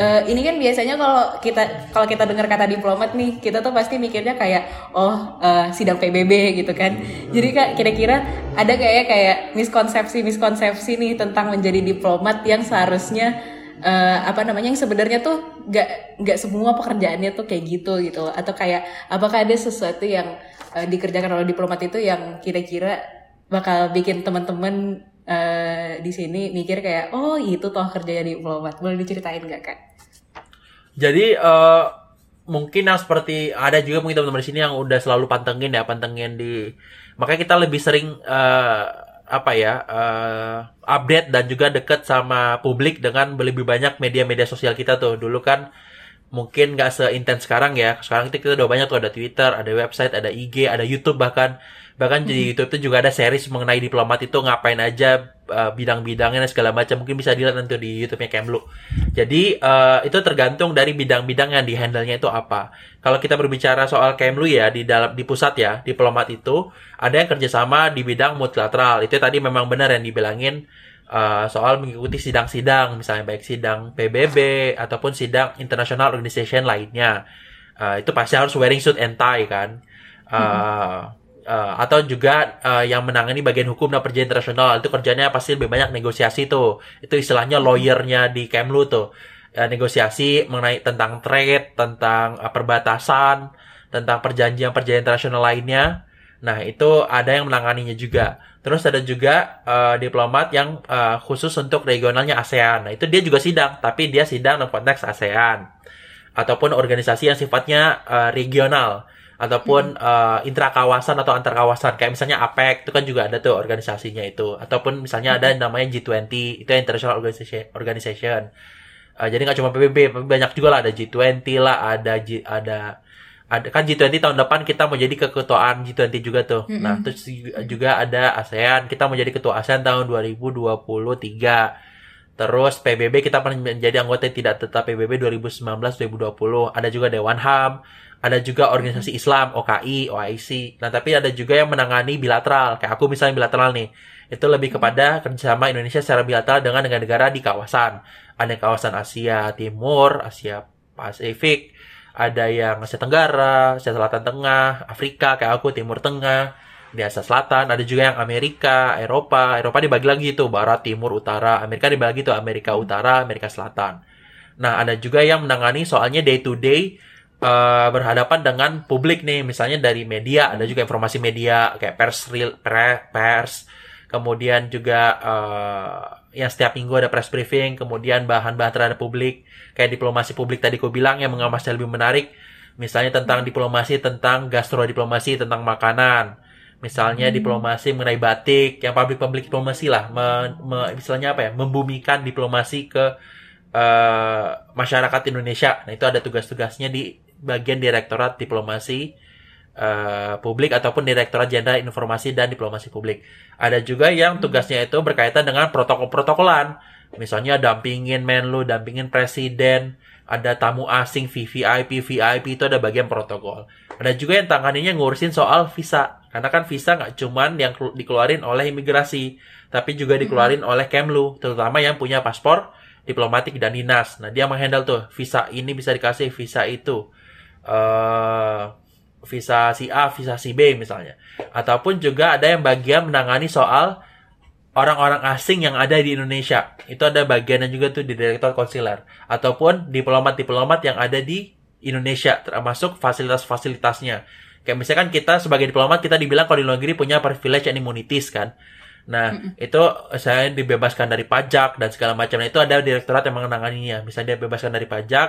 uh, ini kan biasanya kalau kita kalau kita dengar kata diplomat nih, kita tuh pasti mikirnya kayak oh uh, sidang PBB gitu kan. Jadi kak kira-kira ada kayak kayak miskonsepsi miskonsepsi nih tentang menjadi diplomat yang seharusnya uh, apa namanya yang sebenarnya tuh nggak nggak semua pekerjaannya tuh kayak gitu gitu atau kayak apakah ada sesuatu yang uh, dikerjakan oleh diplomat itu yang kira-kira bakal bikin teman-teman uh, di sini mikir kayak oh itu toh kerjanya diplomat boleh diceritain nggak kak? Jadi uh, mungkin yang seperti ada juga mungkin teman-teman di sini yang udah selalu pantengin ya pantengin di makanya kita lebih sering uh, apa ya uh, update dan juga deket sama publik dengan lebih banyak media-media sosial kita tuh dulu kan mungkin nggak seintens sekarang ya. Sekarang kita udah banyak tuh ada Twitter, ada website, ada IG, ada YouTube bahkan. Bahkan di hmm. YouTube itu juga ada series mengenai diplomat itu ngapain aja uh, bidang-bidangnya dan segala macam. Mungkin bisa dilihat nanti di YouTube-nya Kemlu. Jadi uh, itu tergantung dari bidang-bidang yang dihandle-nya itu apa. Kalau kita berbicara soal Kemlu ya di dalam di pusat ya, diplomat itu ada yang kerjasama di bidang multilateral. Itu tadi memang benar yang dibilangin uh, soal mengikuti sidang-sidang, misalnya baik sidang PBB ataupun sidang international organization lainnya. Uh, itu pasti harus wearing suit and tie kan. Uh. Uh, atau juga uh, yang menangani bagian hukum dan perjanjian internasional itu kerjanya pasti lebih banyak negosiasi tuh itu istilahnya lawyernya di Kemlu tuh uh, negosiasi mengenai tentang trade tentang uh, perbatasan tentang perjanjian-perjanjian internasional lainnya nah itu ada yang menanganinya juga terus ada juga uh, diplomat yang uh, khusus untuk regionalnya ASEAN. Nah itu dia juga sidang tapi dia sidang dalam konteks ASEAN. Ataupun organisasi yang sifatnya uh, regional. Ataupun hmm. uh, intrakawasan atau antar kawasan kayak misalnya APEC itu kan juga ada tuh organisasinya itu. Ataupun misalnya hmm. ada namanya G20 itu International Organization Organization. Uh, jadi nggak cuma PBB banyak juga lah. Ada G20 lah ada G, ada ada kan G20 tahun depan kita mau jadi keketuaan G20 juga tuh. Hmm. nah terus juga ada ASEAN. Kita mau jadi ketua ASEAN tahun 2023 Terus PBB kita menjadi anggota tidak tetap PBB 2019-2020. Ada juga Dewan HAM, ada juga organisasi Islam OKI OIC nah tapi ada juga yang menangani bilateral. Kayak aku misalnya bilateral nih. Itu lebih kepada kerjasama Indonesia secara bilateral dengan negara-negara di kawasan. Ada kawasan Asia Timur Asia Pasifik ada yang Asia Tenggara Asia Selatan Tengah Afrika kayak aku Timur Tengah di Asia Selatan. Ada juga yang Amerika Eropa. Eropa dibagi lagi tuh Barat Timur Utara. Amerika dibagi tuh Amerika Utara Amerika Selatan. Nah ada juga yang menangani soalnya day to day uh, berhadapan dengan publik nih, misalnya dari media, ada juga informasi media kayak pers, real, pre, pers, kemudian juga uh, yang setiap minggu ada press briefing, kemudian bahan-bahan terhadap publik, kayak diplomasi publik tadi aku bilang yang mengamasnya lebih menarik, misalnya tentang diplomasi, tentang gastrodiplomasi, tentang makanan, misalnya hmm. diplomasi mengenai batik, yang publik-publik diplomasi lah, me, me, misalnya apa ya, membumikan diplomasi ke uh, masyarakat Indonesia. Nah itu ada tugas-tugasnya di bagian Direktorat Diplomasi uh, Publik ataupun Direktorat Jenderal Informasi dan Diplomasi Publik. Ada juga yang tugasnya itu berkaitan dengan protokol-protokolan. Misalnya dampingin Menlu, dampingin Presiden, ada tamu asing VVIP, VIP itu ada bagian protokol. Ada juga yang tanganinya ngurusin soal visa. Karena kan visa nggak cuman yang dikeluarin oleh imigrasi, tapi juga dikeluarin oleh Kemlu, terutama yang punya paspor diplomatik dan dinas. Nah, dia menghandle tuh visa ini bisa dikasih, visa itu uh, visa si A, visa si B misalnya. Ataupun juga ada yang bagian menangani soal orang-orang asing yang ada di Indonesia. Itu ada bagiannya juga tuh di Direktur Konsuler. Ataupun diplomat-diplomat yang ada di Indonesia, termasuk fasilitas-fasilitasnya. Kayak misalkan kita sebagai diplomat, kita dibilang kalau di luar negeri punya privilege and immunities kan. Nah, mm -mm. itu saya dibebaskan dari pajak dan segala macam. Nah, itu ada direktorat yang menanganinya. Misalnya dia bebaskan dari pajak,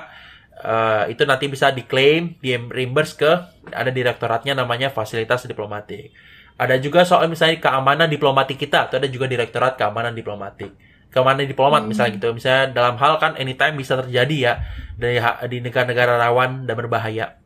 uh, itu nanti bisa diklaim, di reimburse ke ada direktoratnya namanya fasilitas diplomatik. Ada juga soal misalnya keamanan diplomatik kita, atau ada juga direktorat keamanan diplomatik. Keamanan diplomat hmm. misalnya gitu. Misalnya dalam hal kan anytime bisa terjadi ya dari di negara-negara rawan dan berbahaya.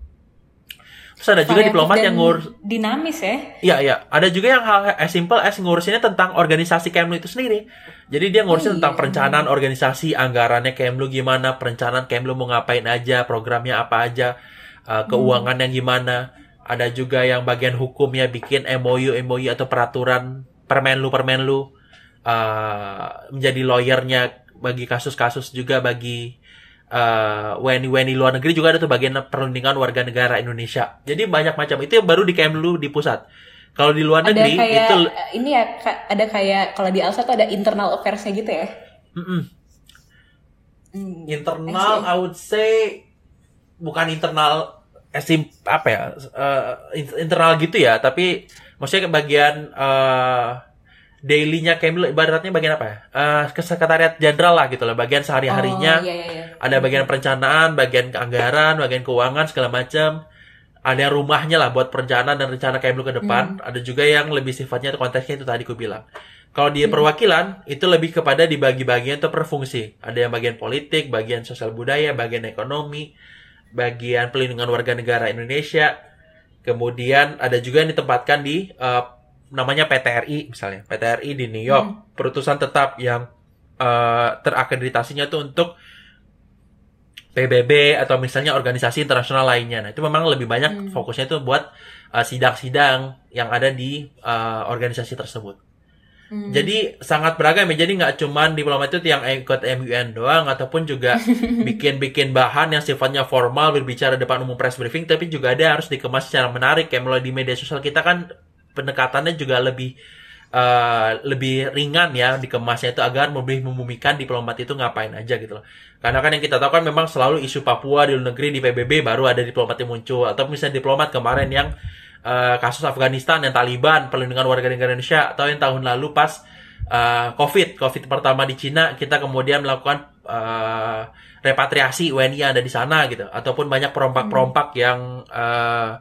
Terus ada juga diplomat yang ngurus dinamis ya. Iya, iya. Ada juga yang hal as simple as ngurusinnya tentang organisasi Kemlu itu sendiri. Jadi dia ngurusin oh, tentang iya. perencanaan organisasi, anggarannya Kemlu gimana, perencanaan Kemlu mau ngapain aja, programnya apa aja, uh, keuangannya hmm. gimana. Ada juga yang bagian hukumnya bikin MOU, MOU atau peraturan Permenlu, Permenlu. Uh, menjadi lawyernya bagi kasus-kasus juga bagi uh, WNI WNI luar negeri juga ada tuh bagian perlindungan warga negara Indonesia. Jadi banyak macam itu yang baru di Kemlu di pusat. Kalau di luar negeri kayak, itu ini ya ada kayak kalau di Alsa tuh ada internal affairs-nya gitu ya. Mm -mm. Internal I would say bukan internal esim apa ya uh, internal gitu ya, tapi maksudnya bagian uh, dailynya Kemlu ibaratnya bagian apa ya? Uh, sekretariat jenderal lah gitu loh, bagian sehari-harinya. Oh, iya, iya, iya. Ada bagian perencanaan, bagian anggaran, bagian keuangan segala macam. Ada yang rumahnya lah buat perencanaan dan rencana Kemlu ke depan. Hmm. Ada juga yang lebih sifatnya konteksnya itu tadi ku bilang. Kalau di hmm. perwakilan itu lebih kepada dibagi-bagian atau per fungsi. Ada yang bagian politik, bagian sosial budaya, bagian ekonomi, bagian pelindungan warga negara Indonesia. Kemudian ada juga yang ditempatkan di uh, namanya PTRI misalnya PTRI di New York hmm. perutusan tetap yang uh, terakreditasinya tuh untuk PBB atau misalnya organisasi internasional lainnya. Nah, itu memang lebih banyak hmm. fokusnya itu buat uh, sidang-sidang yang ada di uh, organisasi tersebut. Hmm. Jadi sangat beragam ya. Jadi nggak cuma diplomat itu yang ikut MUN doang ataupun juga (laughs) bikin-bikin bahan yang sifatnya formal berbicara depan umum press briefing tapi juga ada harus dikemas secara menarik kayak melalui di media sosial kita kan pendekatannya juga lebih uh, lebih ringan ya dikemasnya itu agar lebih membumikan diplomat itu ngapain aja gitu loh. Karena kan yang kita tahu kan memang selalu isu Papua di luar negeri di PBB baru ada diplomat yang muncul. Atau misalnya diplomat kemarin yang uh, kasus Afghanistan yang Taliban perlindungan warga negara Indonesia atau yang tahun lalu pas uh, COVID COVID pertama di Cina kita kemudian melakukan uh, repatriasi WNI yang ada di sana gitu. Ataupun banyak perompak-perompak yang uh,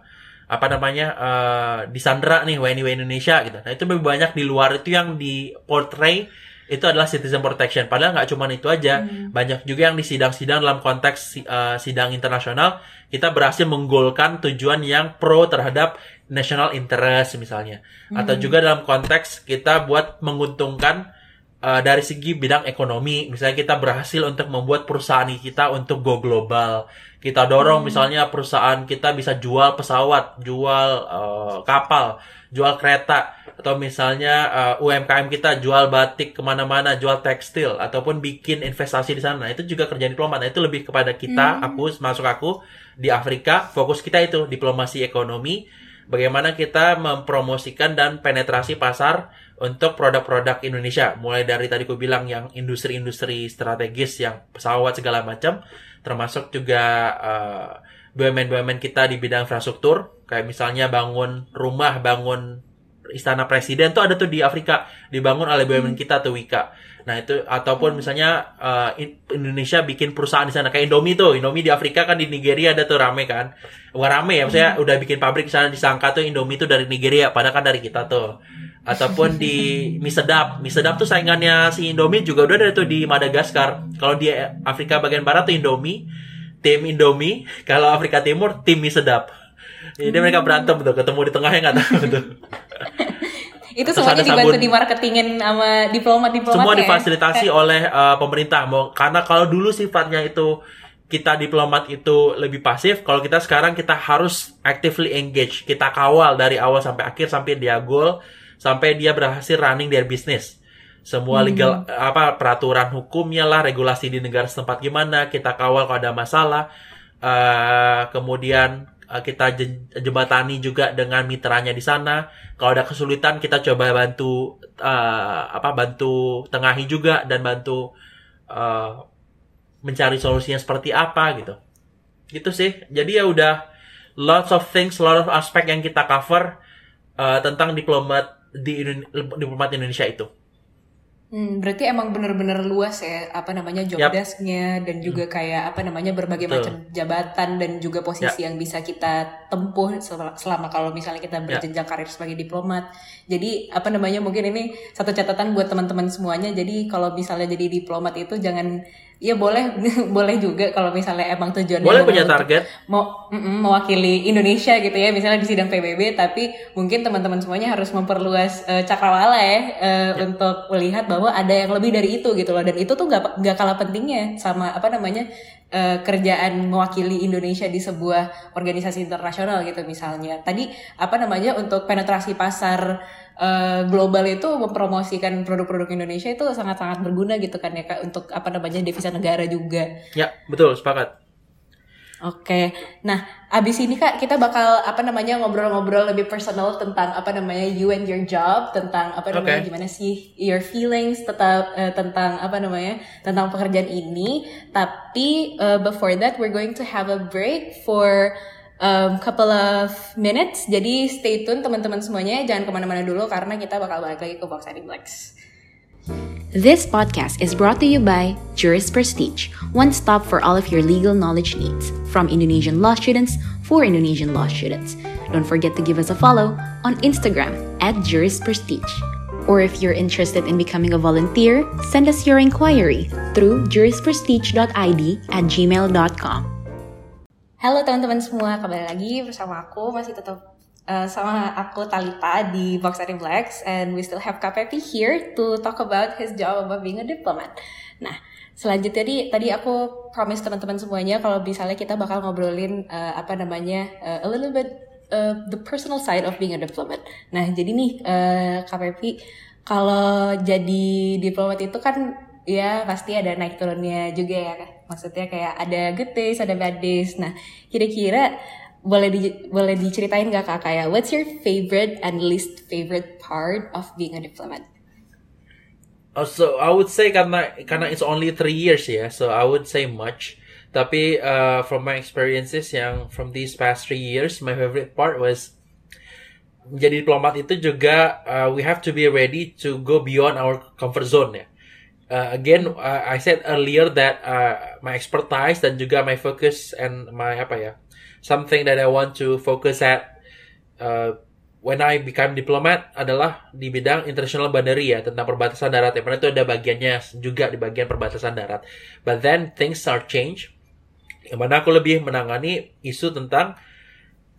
apa namanya uh, disandra nih WNI WNI Indonesia gitu. Nah itu lebih banyak di luar itu yang di portray itu adalah citizen protection. Padahal nggak cuma itu aja, hmm. banyak juga yang di sidang-sidang dalam konteks uh, sidang internasional kita berhasil menggolkan tujuan yang pro terhadap national interest misalnya, hmm. atau juga dalam konteks kita buat menguntungkan uh, dari segi bidang ekonomi. Misalnya kita berhasil untuk membuat perusahaan kita untuk go global. Kita dorong hmm. misalnya perusahaan kita bisa jual pesawat, jual uh, kapal, jual kereta atau misalnya uh, UMKM kita jual batik ke mana-mana, jual tekstil ataupun bikin investasi di sana, itu juga kerjaan diplomat. Nah, itu lebih kepada kita, hmm. aku masuk aku di Afrika, fokus kita itu diplomasi ekonomi, bagaimana kita mempromosikan dan penetrasi pasar untuk produk-produk Indonesia. Mulai dari tadi aku bilang yang industri-industri strategis yang pesawat segala macam, termasuk juga uh, BUMN-BUMN kita di bidang infrastruktur, kayak misalnya bangun rumah, bangun istana presiden tuh ada tuh di Afrika dibangun oleh BUMN hmm. kita tuh Wika. Nah itu ataupun hmm. misalnya uh, Indonesia bikin perusahaan di sana kayak Indomie tuh Indomie di Afrika kan di Nigeria ada tuh rame kan bukan rame ya maksudnya hmm. udah bikin pabrik di sana disangka tuh Indomie tuh dari Nigeria padahal kan dari kita tuh ataupun di mie sedap. Mie sedap tuh saingannya si Indomie juga udah ada tuh di Madagaskar. Kalau di Afrika bagian barat tuh Indomie tim Indomie. (laughs) Kalau Afrika Timur tim mie sedap. Jadi hmm. mereka berantem tuh ketemu di tengahnya nggak tahu tuh. (laughs) Itu semuanya dibantu di marketingin sama diplomat diplomat semua ya? difasilitasi oleh uh, pemerintah. Mau karena kalau dulu sifatnya itu kita diplomat itu lebih pasif kalau kita sekarang kita harus actively engage. Kita kawal dari awal sampai akhir sampai dia goal sampai dia berhasil running their business semua hmm. legal hmm. apa peraturan hukumnya lah regulasi di negara setempat gimana kita kawal kalau ada masalah uh, kemudian uh, kita jembatani juga dengan mitranya di sana. Kalau ada kesulitan kita coba bantu uh, apa bantu tengahi juga dan bantu uh, mencari solusinya seperti apa gitu. Gitu sih. Jadi ya udah lots of things, lot of aspek yang kita cover uh, tentang diplomat di diplomat Indonesia itu. Hmm, berarti emang bener-bener luas ya apa namanya job yep. desknya dan juga hmm. kayak apa namanya berbagai Betul. macam jabatan dan juga posisi yep. yang bisa kita tempuh selama, selama kalau misalnya kita berjenjang yep. karir sebagai diplomat. Jadi apa namanya mungkin ini satu catatan buat teman-teman semuanya. Jadi kalau misalnya jadi diplomat itu jangan ya boleh. (laughs) Boleh juga kalau misalnya emang tujuannya boleh punya target. mau mm, mewakili Indonesia gitu ya misalnya di sidang PBB tapi mungkin teman-teman semuanya harus memperluas uh, cakrawala ya, uh, ya. untuk melihat bahwa ada yang lebih dari itu gitu loh. Dan itu tuh gak gak kalah pentingnya sama apa namanya uh, kerjaan mewakili Indonesia di sebuah organisasi internasional gitu misalnya. Tadi apa namanya untuk penetrasi pasar uh, global itu mempromosikan produk-produk Indonesia itu sangat-sangat berguna gitu kan ya kak untuk apa namanya devisa negara juga. Ya betul sepakat. Oke, nah abis ini kak kita bakal apa namanya ngobrol-ngobrol lebih personal tentang apa namanya you and your job, tentang apa namanya okay. gimana sih your feelings tentang uh, tentang apa namanya tentang pekerjaan ini. Tapi uh, before that we're going to have a break for um, couple of minutes. Jadi stay tune teman-teman semuanya. Jangan kemana-mana dulu karena kita bakal balik lagi ke Box. This podcast is brought to you by Juris Prestige, one stop for all of your legal knowledge needs from Indonesian law students for Indonesian law students. Don't forget to give us a follow on Instagram at Juris Prestige. Or if you're interested in becoming a volunteer, send us your inquiry through jurisprestige.id at gmail.com. Halo teman-teman semua, kembali lagi bersama aku masih tetap uh, sama aku Talita di Box Blacks and we still have KPP here to talk about his job about being a diplomat. Nah, selanjutnya tadi tadi aku promise teman-teman semuanya kalau misalnya kita bakal ngobrolin uh, apa namanya uh, a little bit uh, the personal side of being a diplomat. Nah, jadi nih uh, KPP kalau jadi diplomat itu kan ya pasti ada naik turunnya juga ya maksudnya kayak ada good days ada bad days nah kira-kira boleh di, boleh diceritain gak kak kayak what's your favorite and least favorite part of being a diplomat? Oh, so I would say karena karena it's only three years ya, so I would say much. Tapi uh, from my experiences yang from these past three years, my favorite part was menjadi diplomat itu juga uh, we have to be ready to go beyond our comfort zone ya. Uh, again, uh, I said earlier that uh, my expertise dan juga my focus and my apa ya, something that I want to focus at uh, when I become diplomat adalah di bidang international boundary ya tentang perbatasan darat ya. Karena itu ada bagiannya juga di bagian perbatasan darat. But then things start change. Yang mana aku lebih menangani isu tentang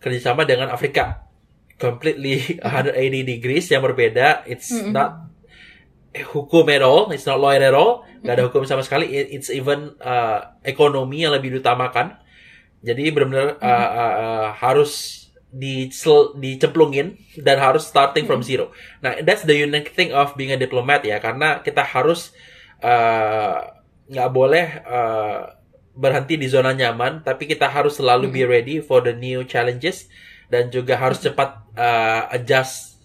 kerjasama dengan Afrika. Completely (laughs) 180 degrees yang berbeda. It's mm -hmm. not hukum at all. It's not lawyer at all. Gak ada hukum sama sekali. It's even uh, ekonomi yang lebih diutamakan. Jadi benar-benar uh, uh, uh, harus di dicemplungin dan harus starting from zero. Nah, that's the unique thing of being a diplomat ya, karena kita harus uh, nggak uh, boleh uh, berhenti di zona nyaman, tapi kita harus selalu be ready for the new challenges dan juga harus cepat uh,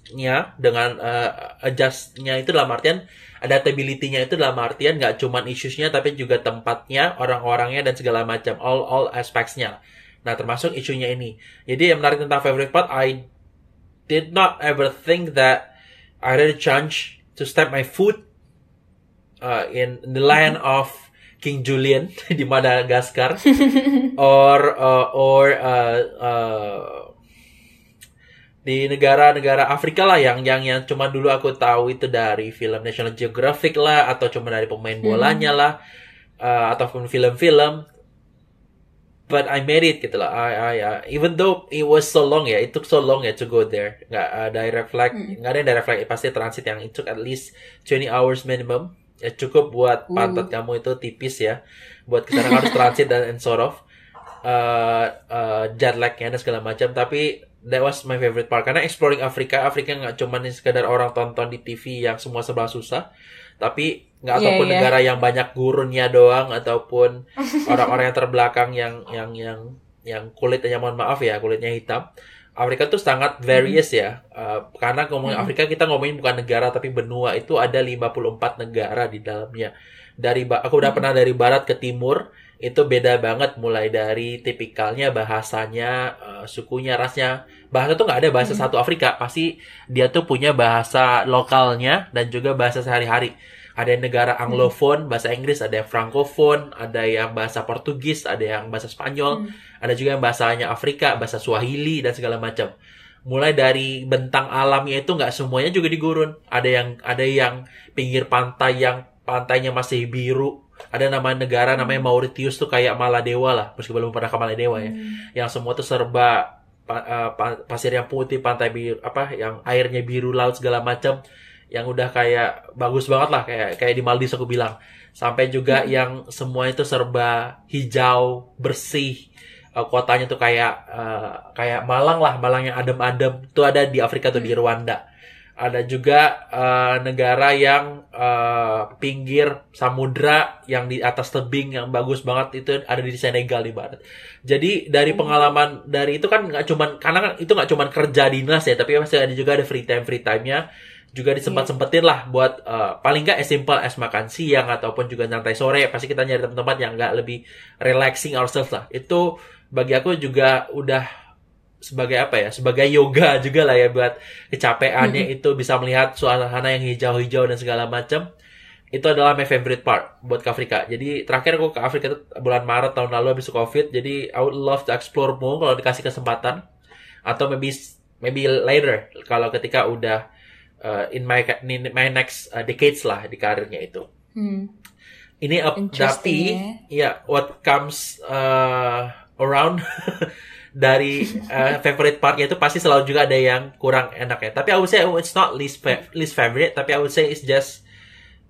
adjustnya dengan uh, adjustnya itu dalam artian adaptability-nya itu dalam artian nggak cuma isusnya tapi juga tempatnya, orang-orangnya dan segala macam all all aspects-nya. Nah, termasuk isunya ini. Jadi yang menarik tentang favorite part, I did not ever think that I had a chance to step my foot uh, in the land (laughs) of King Julian (laughs) di Madagaskar (laughs) or uh, or uh, uh, di negara-negara Afrika lah yang yang yang cuma dulu aku tahu itu dari film National Geographic lah atau cuma dari pemain bolanya hmm. lah uh, ataupun film-film but I made it gitu lah. I, I, I even though it was so long ya, it took so long ya to go there. Nggak uh, direct flight, mm. nggak ada direct flight, pasti transit yang it took at least 20 hours minimum. Ya cukup buat pantat kamu itu tipis ya. Buat ke sana harus transit dan and sort of uh, uh, jet lagnya dan segala macam. Tapi that was my favorite part karena exploring Afrika, Afrika nggak cuma nih sekedar orang tonton di TV yang semua serba susah, tapi nggak yeah, ataupun yeah. negara yang banyak gurunnya doang ataupun (laughs) orang-orang yang terbelakang yang yang yang yang kulitnya mohon maaf ya kulitnya hitam Afrika tuh sangat various mm. ya uh, karena ngomongin mm. Afrika kita ngomongin bukan negara tapi benua itu ada 54 negara di dalamnya dari aku udah mm. pernah dari barat ke timur itu beda banget mulai dari tipikalnya bahasanya uh, sukunya rasnya. Bahasa tuh nggak ada bahasa mm. satu Afrika. Pasti dia tuh punya bahasa lokalnya dan juga bahasa sehari-hari. Ada yang negara anglophone bahasa Inggris ada yang francophone ada yang bahasa Portugis ada yang bahasa Spanyol hmm. ada juga yang bahasanya Afrika bahasa Swahili dan segala macam. Mulai dari bentang alamnya itu nggak semuanya juga di gurun ada yang ada yang pinggir pantai yang pantainya masih biru ada nama negara namanya Mauritius tuh kayak Maladewa lah meskipun belum pernah ke Maladewa ya hmm. yang semua tuh serba pa, uh, pasir yang putih pantai biru apa yang airnya biru laut segala macam yang udah kayak bagus banget lah kayak kayak di Maldives aku bilang sampai juga hmm. yang semua itu serba hijau bersih uh, kotanya tuh kayak uh, kayak Malang lah Malang yang adem-adem itu ada di Afrika tuh di hmm. Rwanda ada juga uh, negara yang uh, pinggir samudra yang di atas tebing yang bagus banget itu ada di Senegal di barat. Jadi dari hmm. pengalaman dari itu kan nggak cuman karena kan itu nggak cuman kerja dinas ya, tapi masih ada juga ada free time free time-nya juga disempat-sempetin lah buat uh, paling nggak as simple as makan siang ataupun juga nyantai sore pasti kita nyari tempat-tempat yang nggak lebih relaxing ourselves lah itu bagi aku juga udah sebagai apa ya sebagai yoga (laughs) juga lah ya buat kecapeannya hmm. itu bisa melihat suasana yang hijau-hijau dan segala macam itu adalah my favorite part buat ke Afrika jadi terakhir aku ke Afrika itu bulan Maret tahun lalu habis covid jadi I would love to explore more kalau dikasih kesempatan atau maybe maybe later kalau ketika udah uh, in my in my next uh, decades lah di karirnya itu. Hmm. Ini up tapi ya yeah, what comes uh, around (laughs) dari uh, favorite partnya itu pasti selalu juga ada yang kurang enak ya. Tapi I would say it's not least fa least favorite, tapi I would say it's just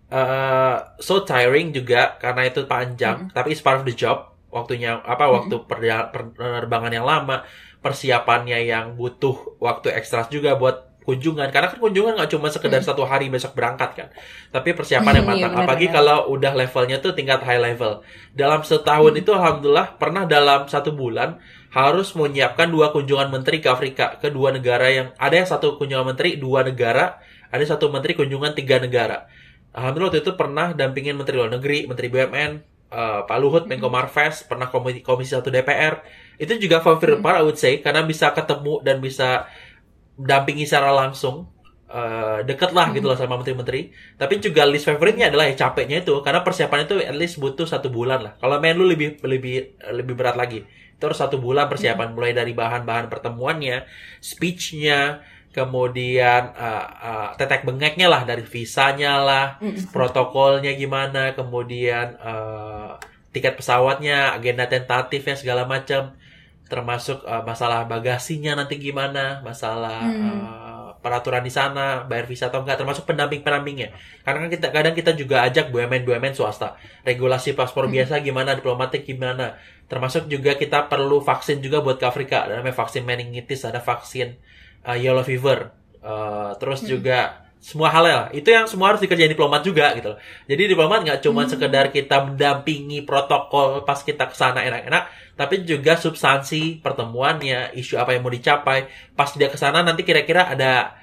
uh, so tiring juga karena itu panjang. -hmm. Tapi it's part of the job. Waktunya apa? Hmm. Waktu -hmm. penerbangan yang lama, persiapannya yang butuh waktu ekstra juga buat kunjungan karena kan kunjungan nggak cuma sekedar satu hari besok berangkat kan tapi persiapan yang Iya, matang apalagi kalau udah levelnya tuh tingkat high level dalam setahun itu alhamdulillah pernah dalam satu bulan harus menyiapkan dua kunjungan menteri ke Afrika ke dua negara yang ada yang satu kunjungan menteri dua negara ada satu menteri kunjungan tiga negara. Alhamdulillah waktu itu pernah dampingin menteri luar negeri menteri BUMN eh, Pak Luhut Menko Marves pernah komisi, komisi satu DPR itu juga favorit part I would say karena bisa ketemu dan bisa dampingi secara langsung eh, deket lah gitu loh sama menteri-menteri. Tapi juga list favoritnya adalah ya capeknya itu karena persiapan itu at least butuh satu bulan lah. Kalau main lu lebih lebih lebih berat lagi itu harus satu bulan persiapan mulai dari bahan-bahan pertemuannya speechnya kemudian eh, eh, tetek bengeknya lah dari visanya lah protokolnya gimana kemudian eh, tiket pesawatnya agenda tentatifnya segala macam. Termasuk eh, masalah bagasinya nanti gimana masalah eh, peraturan di sana bayar visa atau enggak termasuk pendamping pendampingnya karena kan kita kadang kita juga ajak BUMN BUMN swasta regulasi paspor biasa gimana diplomatik gimana. Termasuk juga kita perlu vaksin juga buat ke Afrika ada namanya vaksin meningitis ada vaksin uh, yellow fever. Uh, terus juga semua hal ya. Itu yang semua harus dikerjain diplomat juga gitu loh. Jadi diplomat nggak cuma sekedar kita mendampingi protokol pas kita ke sana enak-enak tapi juga substansi pertemuannya isu apa yang mau dicapai. Pas dia ke sana nanti kira-kira ada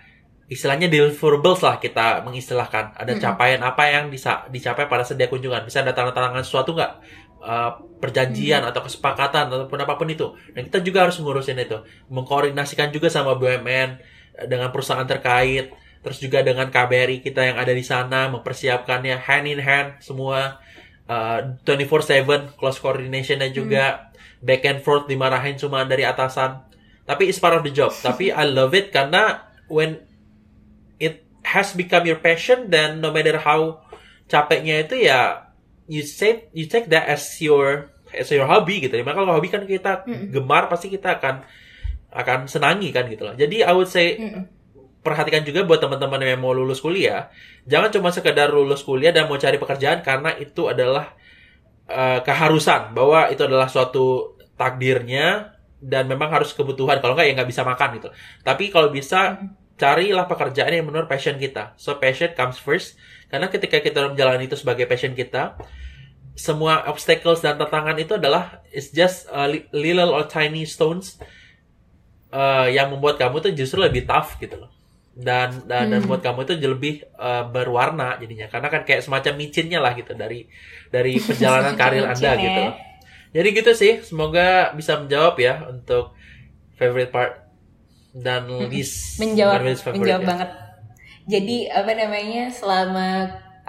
istilahnya deliverables lah kita mengistilahkan. Ada capaian apa yang bisa dicapai pada sedia kunjungan. Bisa ada tanda tangan sesuatu nggak? Uh, perjanjian atau kesepakatan ataupun apa pun itu. Dan kita juga harus ngurusin itu. Mengkoordinasikan juga sama BUMN eh, dengan perusahaan terkait terus juga dengan KBRI kita yang ada di sana mempersiapkannya hand in hand semua uh, 24/7 close coordinationnya juga back and forth dimarahin cuma dari atasan. Tapi it's part of the job. Tapi I love it karena when it has become your passion then no matter how capeknya itu ya you say you take that as your as your hobby gitu ya. Maka kalau hobi kan kita gemar pasti kita akan akan senangi kan gitu loh. Jadi I would say perhatikan juga buat teman-teman yang mau lulus kuliah, jangan cuma sekedar lulus kuliah dan mau cari pekerjaan karena itu adalah eh, keharusan bahwa itu adalah suatu takdirnya dan memang harus kebutuhan. Kalau nggak ya nggak bisa makan gitu. Tapi kalau bisa carilah pekerjaan yang menurut passion kita. So passion comes first. Karena ketika kita menjalani itu sebagai passion kita, semua obstacles dan tantangan itu adalah it's just uh, li- little or tiny stones uh, yang membuat kamu tuh justru lebih tough gitu loh. Dan dan, dan buat kamu itu lebih uh, berwarna jadinya. Karena kan kayak semacam micinnya lah gitu dari dari (laughs) perjalanan karir Anda Micin ya. gitu. Jadi gitu sih, semoga bisa menjawab ya untuk favorite part dan menjawab bukan least favorite menjawab ya. banget jadi apa namanya selama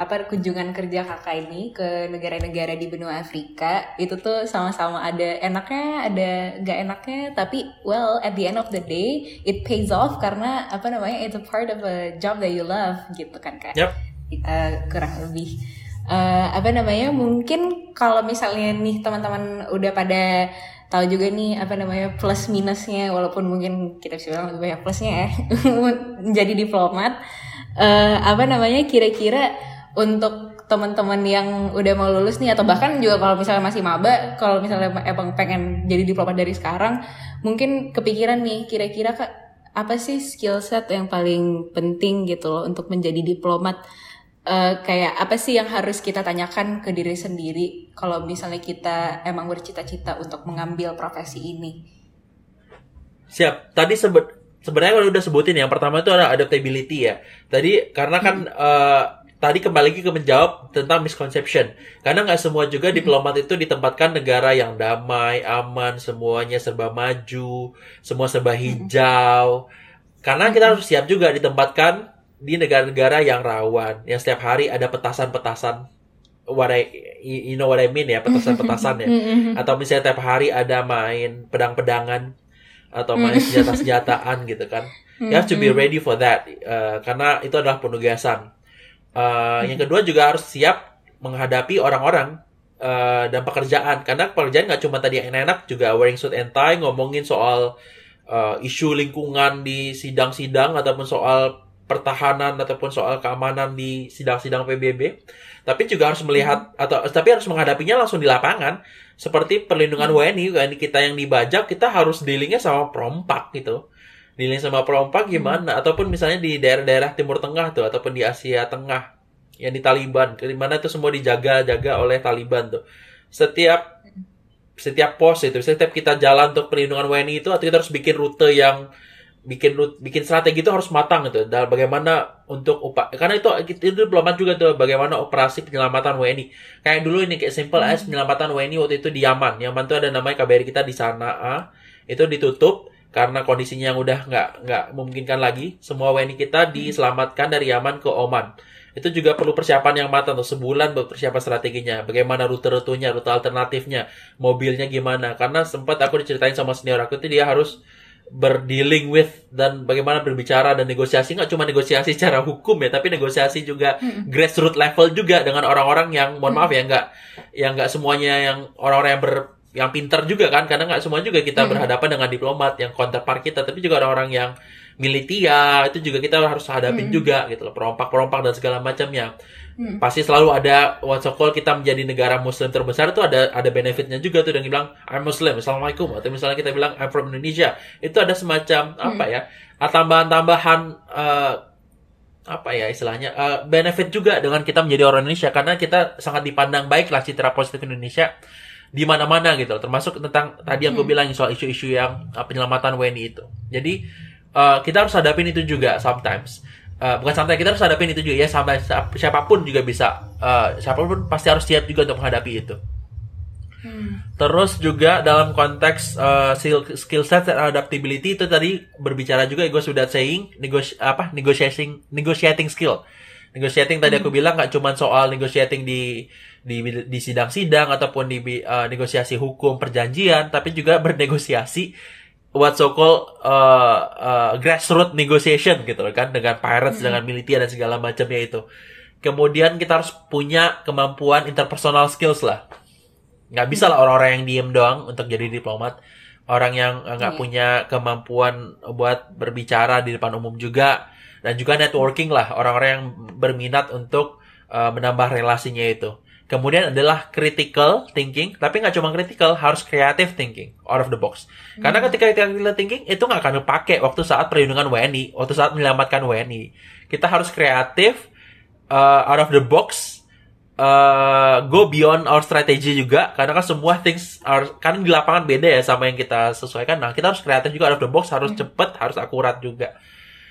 apa kunjungan kerja kakak ini ke negara-negara di benua Afrika itu tuh sama-sama ada enaknya ada gak enaknya tapi well at the end of the day it pays off karena apa namanya it's a part of a job that you love gitu kan kak Yap. Eh, kurang lebih Eh, apa namanya mungkin kalau misalnya nih teman-teman udah pada tahu juga nih apa namanya plus minusnya walaupun mungkin kita bisa bilang lebih banyak plusnya ya (laughs) menjadi diplomat Eh, apa namanya kira-kira untuk teman-teman yang udah mau lulus nih atau bahkan juga kalau misalnya masih maba kalau misalnya emang pengen jadi diplomat dari sekarang mungkin kepikiran nih kira-kira kak apa sih skill set yang paling penting gitu loh untuk menjadi diplomat Eh, kayak apa sih yang harus kita tanyakan ke diri sendiri kalau misalnya kita emang bercita-cita untuk mengambil profesi ini Siap. Tadi sebut sebenarnya kalau udah sebutin yang pertama itu ada adaptability ya. Tadi karena kan eh, tadi kembali lagi ke menjawab tentang misconception. Karena nggak semua juga diplomat itu ditempatkan negara yang damai, aman, semuanya serba maju, semua serba hijau. Karena kita harus siap juga ditempatkan di negara-negara yang rawan, yang setiap hari ada petasan-petasan. What I you know what I mean ya petasan-petasan ya. Atau misalnya tiap hari ada main pedang-pedangan atau main senjata-senjataan gitu kan. You have to be ready for that Uh, karena itu adalah penugasan Uh, yang kedua juga harus siap menghadapi orang-orang uh, dan pekerjaan. Karena pekerjaan nggak cuma tadi yang enak juga wearing suit and tie ngomongin soal uh, isu lingkungan di sidang-sidang ataupun soal pertahanan ataupun soal keamanan di sidang-sidang PBB tapi juga harus melihat atau tapi harus menghadapinya langsung di lapangan. Seperti perlindungan WNI WNI kita yang dibajak kita harus dealingnya sama perompak gitu dealing sama perompak gimana? Ataupun misalnya di daerah-daerah Timur Tengah tuh ataupun di Asia Tengah yang di Taliban di mana itu semua dijaga-jaga oleh Taliban tuh. Setiap setiap pos itu setiap kita jalan untuk perlindungan WNI itu atau kita harus bikin rute yang bikin bikin strategi itu harus matang gitu. Dan bagaimana untuk upah karena itu itu diplomat juga tuh bagaimana operasi penyelamatan WNI kayak dulu ini kayak simple as penyelamatan WNI waktu itu di Yaman. Yaman tuh ada namanya KBRI kita di sana ah, itu ditutup karena kondisinya yang udah nggak nggak memungkinkan lagi semua WNI kita diselamatkan dari Yaman ke Oman. Itu juga perlu persiapan yang matang tuh sebulan buat persiapan strateginya. Bagaimana rute-rutenya rute alternatifnya mobilnya gimana. Karena sempat aku diceritain sama senior aku itu dia harus berdealing with dan bagaimana berbicara dan negosiasi. Nggak cuma negosiasi secara hukum ya tapi negosiasi juga hmm. grassroots level juga dengan orang-orang yang mohon maaf ya nggak yang nggak semuanya yang orang-orang yang ber yang pinter juga kan karena nggak semua juga kita hmm. berhadapan dengan diplomat yang counterpart kita tapi juga orang-orang yang militia itu juga kita harus hadapin hmm. juga gitu loh perompak-perompak dan segala macamnya hmm. pasti selalu ada what's call kita menjadi negara muslim terbesar itu ada ada benefitnya juga tuh yang bilang I'm Muslim assalamualaikum atau misalnya kita bilang I'm from Indonesia itu ada semacam hmm. apa ya tambahan-tambahan uh, apa ya istilahnya uh, benefit juga dengan kita menjadi orang Indonesia karena kita sangat dipandang baik lah citra positif Indonesia di mana-mana gitu termasuk tentang tadi yang gue hmm. bilang soal isu-isu yang uh, penyelamatan WNI itu jadi uh, kita harus hadapin itu juga sometimes. Uh, bukan sampai kita harus hadapin itu juga ya sampai siapa pun juga bisa uh, siapa pun pasti harus siap juga untuk menghadapi itu. Hmm. Terus juga dalam konteks uh, skill, skill set dan adaptability itu tadi berbicara juga gue sudah saying negos apa negotiating negotiating skill. Negotiating tadi aku hmm. bilang nggak cuma soal negotiating di di di sidang-sidang ataupun di uh, negosiasi hukum perjanjian, tapi juga bernegosiasi what so called uh, uh, grassroots negotiation gitu loh kan dengan pirates hmm. dengan militer dan segala macamnya itu. Kemudian kita harus punya kemampuan interpersonal skills lah. Nggak bisa lah orang-orang yang diem doang untuk jadi diplomat. Orang yang nggak yeah. punya kemampuan buat berbicara di depan umum juga. Dan juga networking lah. Orang-orang yang berminat untuk uh, menambah relasinya itu. Kemudian adalah critical thinking, tapi nggak cuma critical, harus creative thinking, out of the box. Hmm. Karena ketika critical thinking itu nggak akan dipakai waktu saat perlindungan WNI, waktu saat menyelamatkan WNI. Kita harus kreatif, uh, out of the box, uh, go beyond our strategy juga, karena kan semua things are, kan di lapangan beda ya sama yang kita sesuaikan. Nah, kita harus kreatif juga out of the box, harus hmm. cepet, harus akurat juga.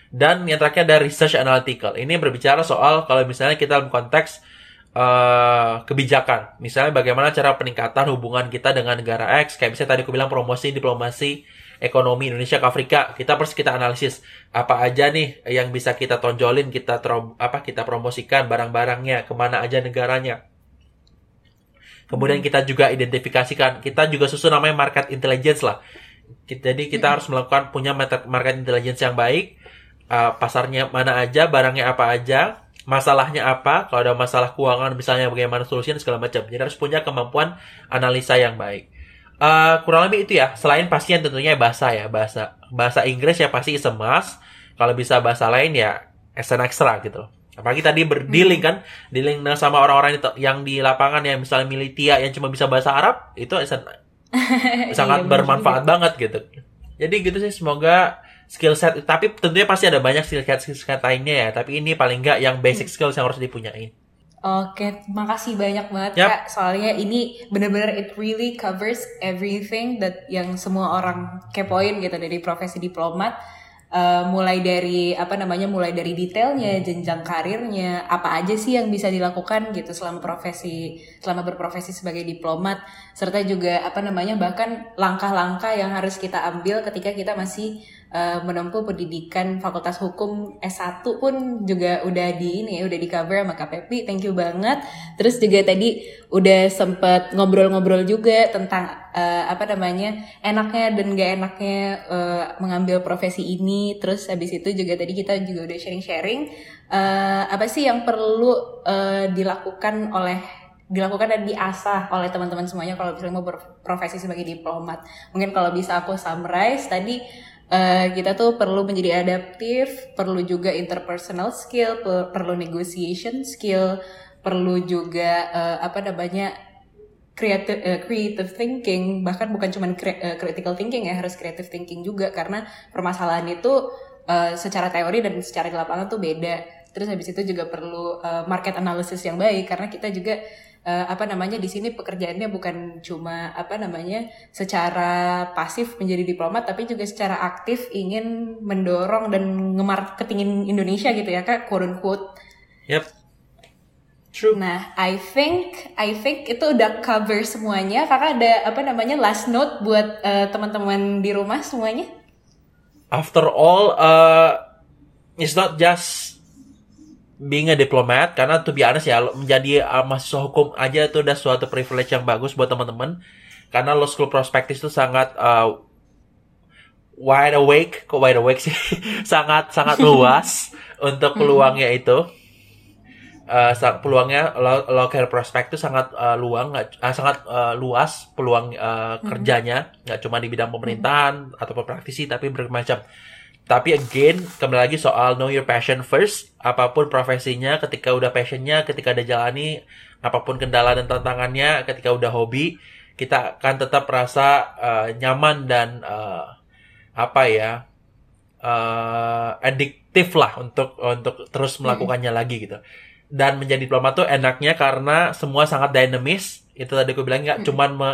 Dan yang terakhir ada research analytical. Ini berbicara soal kalau misalnya kita dalam konteks uh, kebijakan. Misalnya bagaimana cara peningkatan hubungan kita dengan negara X. Kayak misalnya tadi aku bilang promosi diplomasi ekonomi Indonesia ke Afrika. Kita harus kita analisis apa aja nih yang bisa kita tonjolin, kita trom, apa kita promosikan barang-barangnya, ke mana aja negaranya. Kemudian hmm. kita juga identifikasikan, kita juga susun namanya market intelligence lah. Jadi kita hmm. harus melakukan punya market intelligence yang baik. Uh, pasarnya mana aja, barangnya apa aja, masalahnya apa, kalau ada masalah keuangan misalnya bagaimana solusinya segala macam. Jadi harus punya kemampuan analisa yang baik. Uh, kurang lebih itu ya. Selain pasien tentunya bahasa ya, bahasa bahasa Inggris ya pasti semas. Kalau bisa bahasa lain ya SN extra gitu Apalagi tadi berdealing hmm. kan, dealing sama orang-orang yang di lapangan yang misalnya militia yang cuma bisa bahasa Arab, itu (laughs) sangat iya, bermanfaat banget gitu. Jadi gitu sih semoga skill set tapi tentunya pasti ada banyak skill set skill set lainnya ya tapi ini paling enggak yang basic hmm. skills yang harus dipunyain Oke, makasih banyak banget yep. kak. Soalnya ini bener-bener it really covers everything that yang semua orang kepoin gitu dari profesi diplomat uh, mulai dari apa namanya mulai dari detailnya jenjang karirnya apa aja sih yang bisa dilakukan gitu selama profesi selama berprofesi sebagai diplomat serta juga apa namanya bahkan langkah-langkah yang harus kita ambil ketika kita masih uh, menempuh pendidikan Fakultas Hukum S1 pun juga udah di ini ya udah di cover sama KPP thank you banget terus juga tadi udah sempet ngobrol-ngobrol juga tentang uh, apa namanya enaknya dan gak enaknya uh, mengambil profesi ini terus habis itu juga tadi kita juga udah sharing-sharing uh, apa sih yang perlu uh, dilakukan oleh dilakukan dan diasah oleh teman-teman semuanya kalau misalnya mau berprofesi sebagai diplomat. Mungkin kalau bisa aku summarize tadi uh, kita tuh perlu menjadi adaptif, perlu juga interpersonal skill, per perlu negotiation skill, perlu juga uh, apa namanya creative uh, creative thinking. Bahkan bukan cuma uh, critical thinking ya harus creative thinking juga. Karena permasalahan itu uh, secara teori dan secara di lapangan tuh beda. Terus habis itu juga perlu uh, market analysis yang baik. Karena kita juga uh, apa namanya di sini pekerjaannya bukan cuma apa namanya secara pasif menjadi diplomat tapi juga secara aktif ingin mendorong dan ngemarketingin Indonesia gitu ya kak quote unquote. Yep. True. Nah, I think I think itu udah cover semuanya. Kakak ada apa namanya last note buat uh, teman-teman di rumah semuanya? After all, uh, it's not just being a diplomat karena to be honest ya menjadi uh, mahasiswa hukum aja itu udah suatu privilege yang bagus buat teman-teman. Karena law school prospectus itu sangat uh, wide awake kok wide awake sih? (laughs) Sangat sangat (laughs) luas untuk peluangnya itu. Uh, peluangnya law, law care prospectus sangat uh, luang uh, sangat uh, luas peluang uh, kerjanya. Nggak cuma di bidang pemerintahan atau praktisi tapi bermacam tapi again, kembali lagi soal know your passion first. Apa pun profesinya, ketika udah passionnya, ketika ada jalani, apa pun kendala dan tantangannya, ketika udah hobi, kita akan tetap merasa uh, nyaman dan uh, apa ya, uh, adiktif lah untuk untuk terus melakukannya hmm. lagi gitu. Dan menjadi diplomat tuh enaknya karena semua sangat dinamis. Itu tadi aku bilang nggak hmm. cuman me,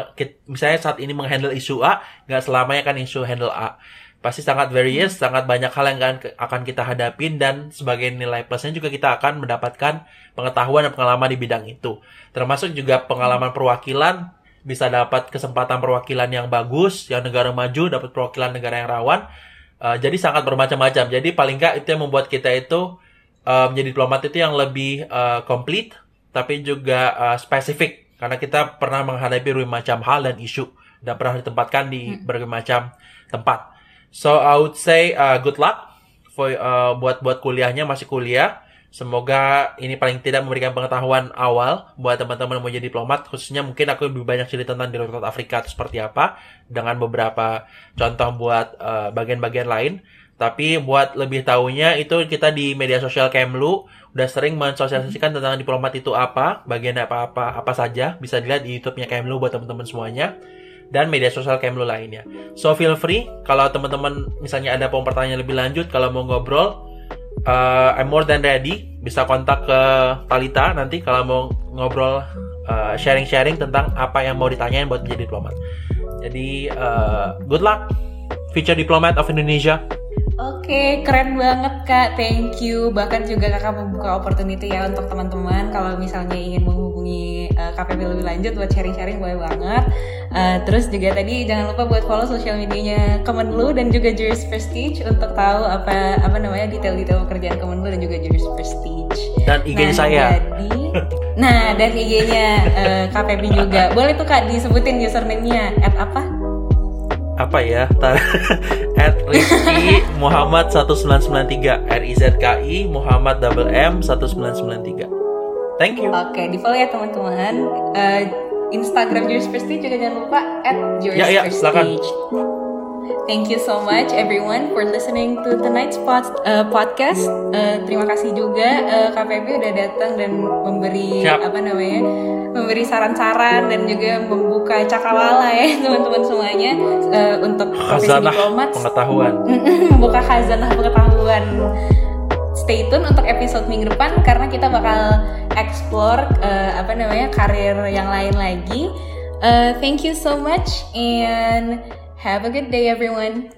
misalnya saat ini menghandle isu A, nggak selamanya kan isu handle A pasti sangat various, hmm. sangat banyak hal yang akan, akan kita hadapin dan sebagai nilai plusnya juga kita akan mendapatkan pengetahuan dan pengalaman di bidang itu. Termasuk juga pengalaman perwakilan, bisa dapat kesempatan perwakilan yang bagus, yang negara maju, dapat perwakilan negara yang rawan. Uh, jadi sangat bermacam-macam. Jadi paling nggak itu yang membuat kita itu uh, menjadi diplomat itu yang lebih uh, komplit, tapi juga uh, spesifik. Karena kita pernah menghadapi berbagai macam hal dan isu dan pernah ditempatkan di hmm. berbagai macam tempat. So I would say uh, good luck for uh, buat buat kuliahnya masih kuliah. Semoga ini paling tidak memberikan pengetahuan awal buat teman-teman yang mau jadi diplomat. Khususnya mungkin aku lebih banyak cerita tentang Direktorat Afrika itu seperti apa dengan beberapa contoh buat uh, bagian-bagian uh, lain. Tapi buat lebih tahunya itu kita di media sosial Kemlu udah sering mensosialisasikan tentang diplomat itu apa, bagian apa-apa apa saja. Bisa dilihat di YouTube-nya Kemlu buat teman-teman semuanya dan media sosial Kemlu lainnya. So feel free kalau teman-teman misalnya ada pertanyaan lebih lanjut kalau mau ngobrol uh, I'm more than ready bisa kontak ke Talita nanti kalau mau ngobrol uh, sharing-sharing uh, tentang apa yang mau ditanyain buat menjadi diplomat. Jadi uh, good luck future diplomat of Indonesia. Oke, keren banget Kak. Thank you. Bahkan juga Kakak membuka opportunity ya untuk teman-teman kalau misalnya ingin menghubungi uh, eh, KPB lebih lanjut buat sharing-sharing boleh banget. Uh, terus juga tadi jangan lupa buat follow sosial medianya Kemenlu dan juga Juris Prestige untuk tahu apa apa namanya detail-detail pekerjaan Kemenlu dan juga Juris Prestige. Dan IG nah, saya. Jadi, nah, dan IG-nya uh, eh, KPB juga. Boleh tuh Kak disebutin username-nya at apa? Apa ya (laughs) at Rizky Muhammad 1993 R I Z K I Muhammad double M 1993 thank you. Oke okay, di follow ya teman-teman. Uh, Instagram Juris Prestige juga jangan lupa at Juris ya, ya, Prestige Thank you so much everyone for listening to tonight's pod, uh, podcast. Uh, terima kasih juga uh, KPB udah datang dan memberi Siap. apa namanya memberi saran-saran dan juga membuka cakrawala ya (laughs) teman-teman semuanya uh, untuk diplomat. Pengetahuan. membuka khazanah pengetahuan. Stay tune untuk episode minggu depan karena kita bakal explore uh, apa namanya karir yang lain lagi. Uh, thank you so much and Have a good day, everyone.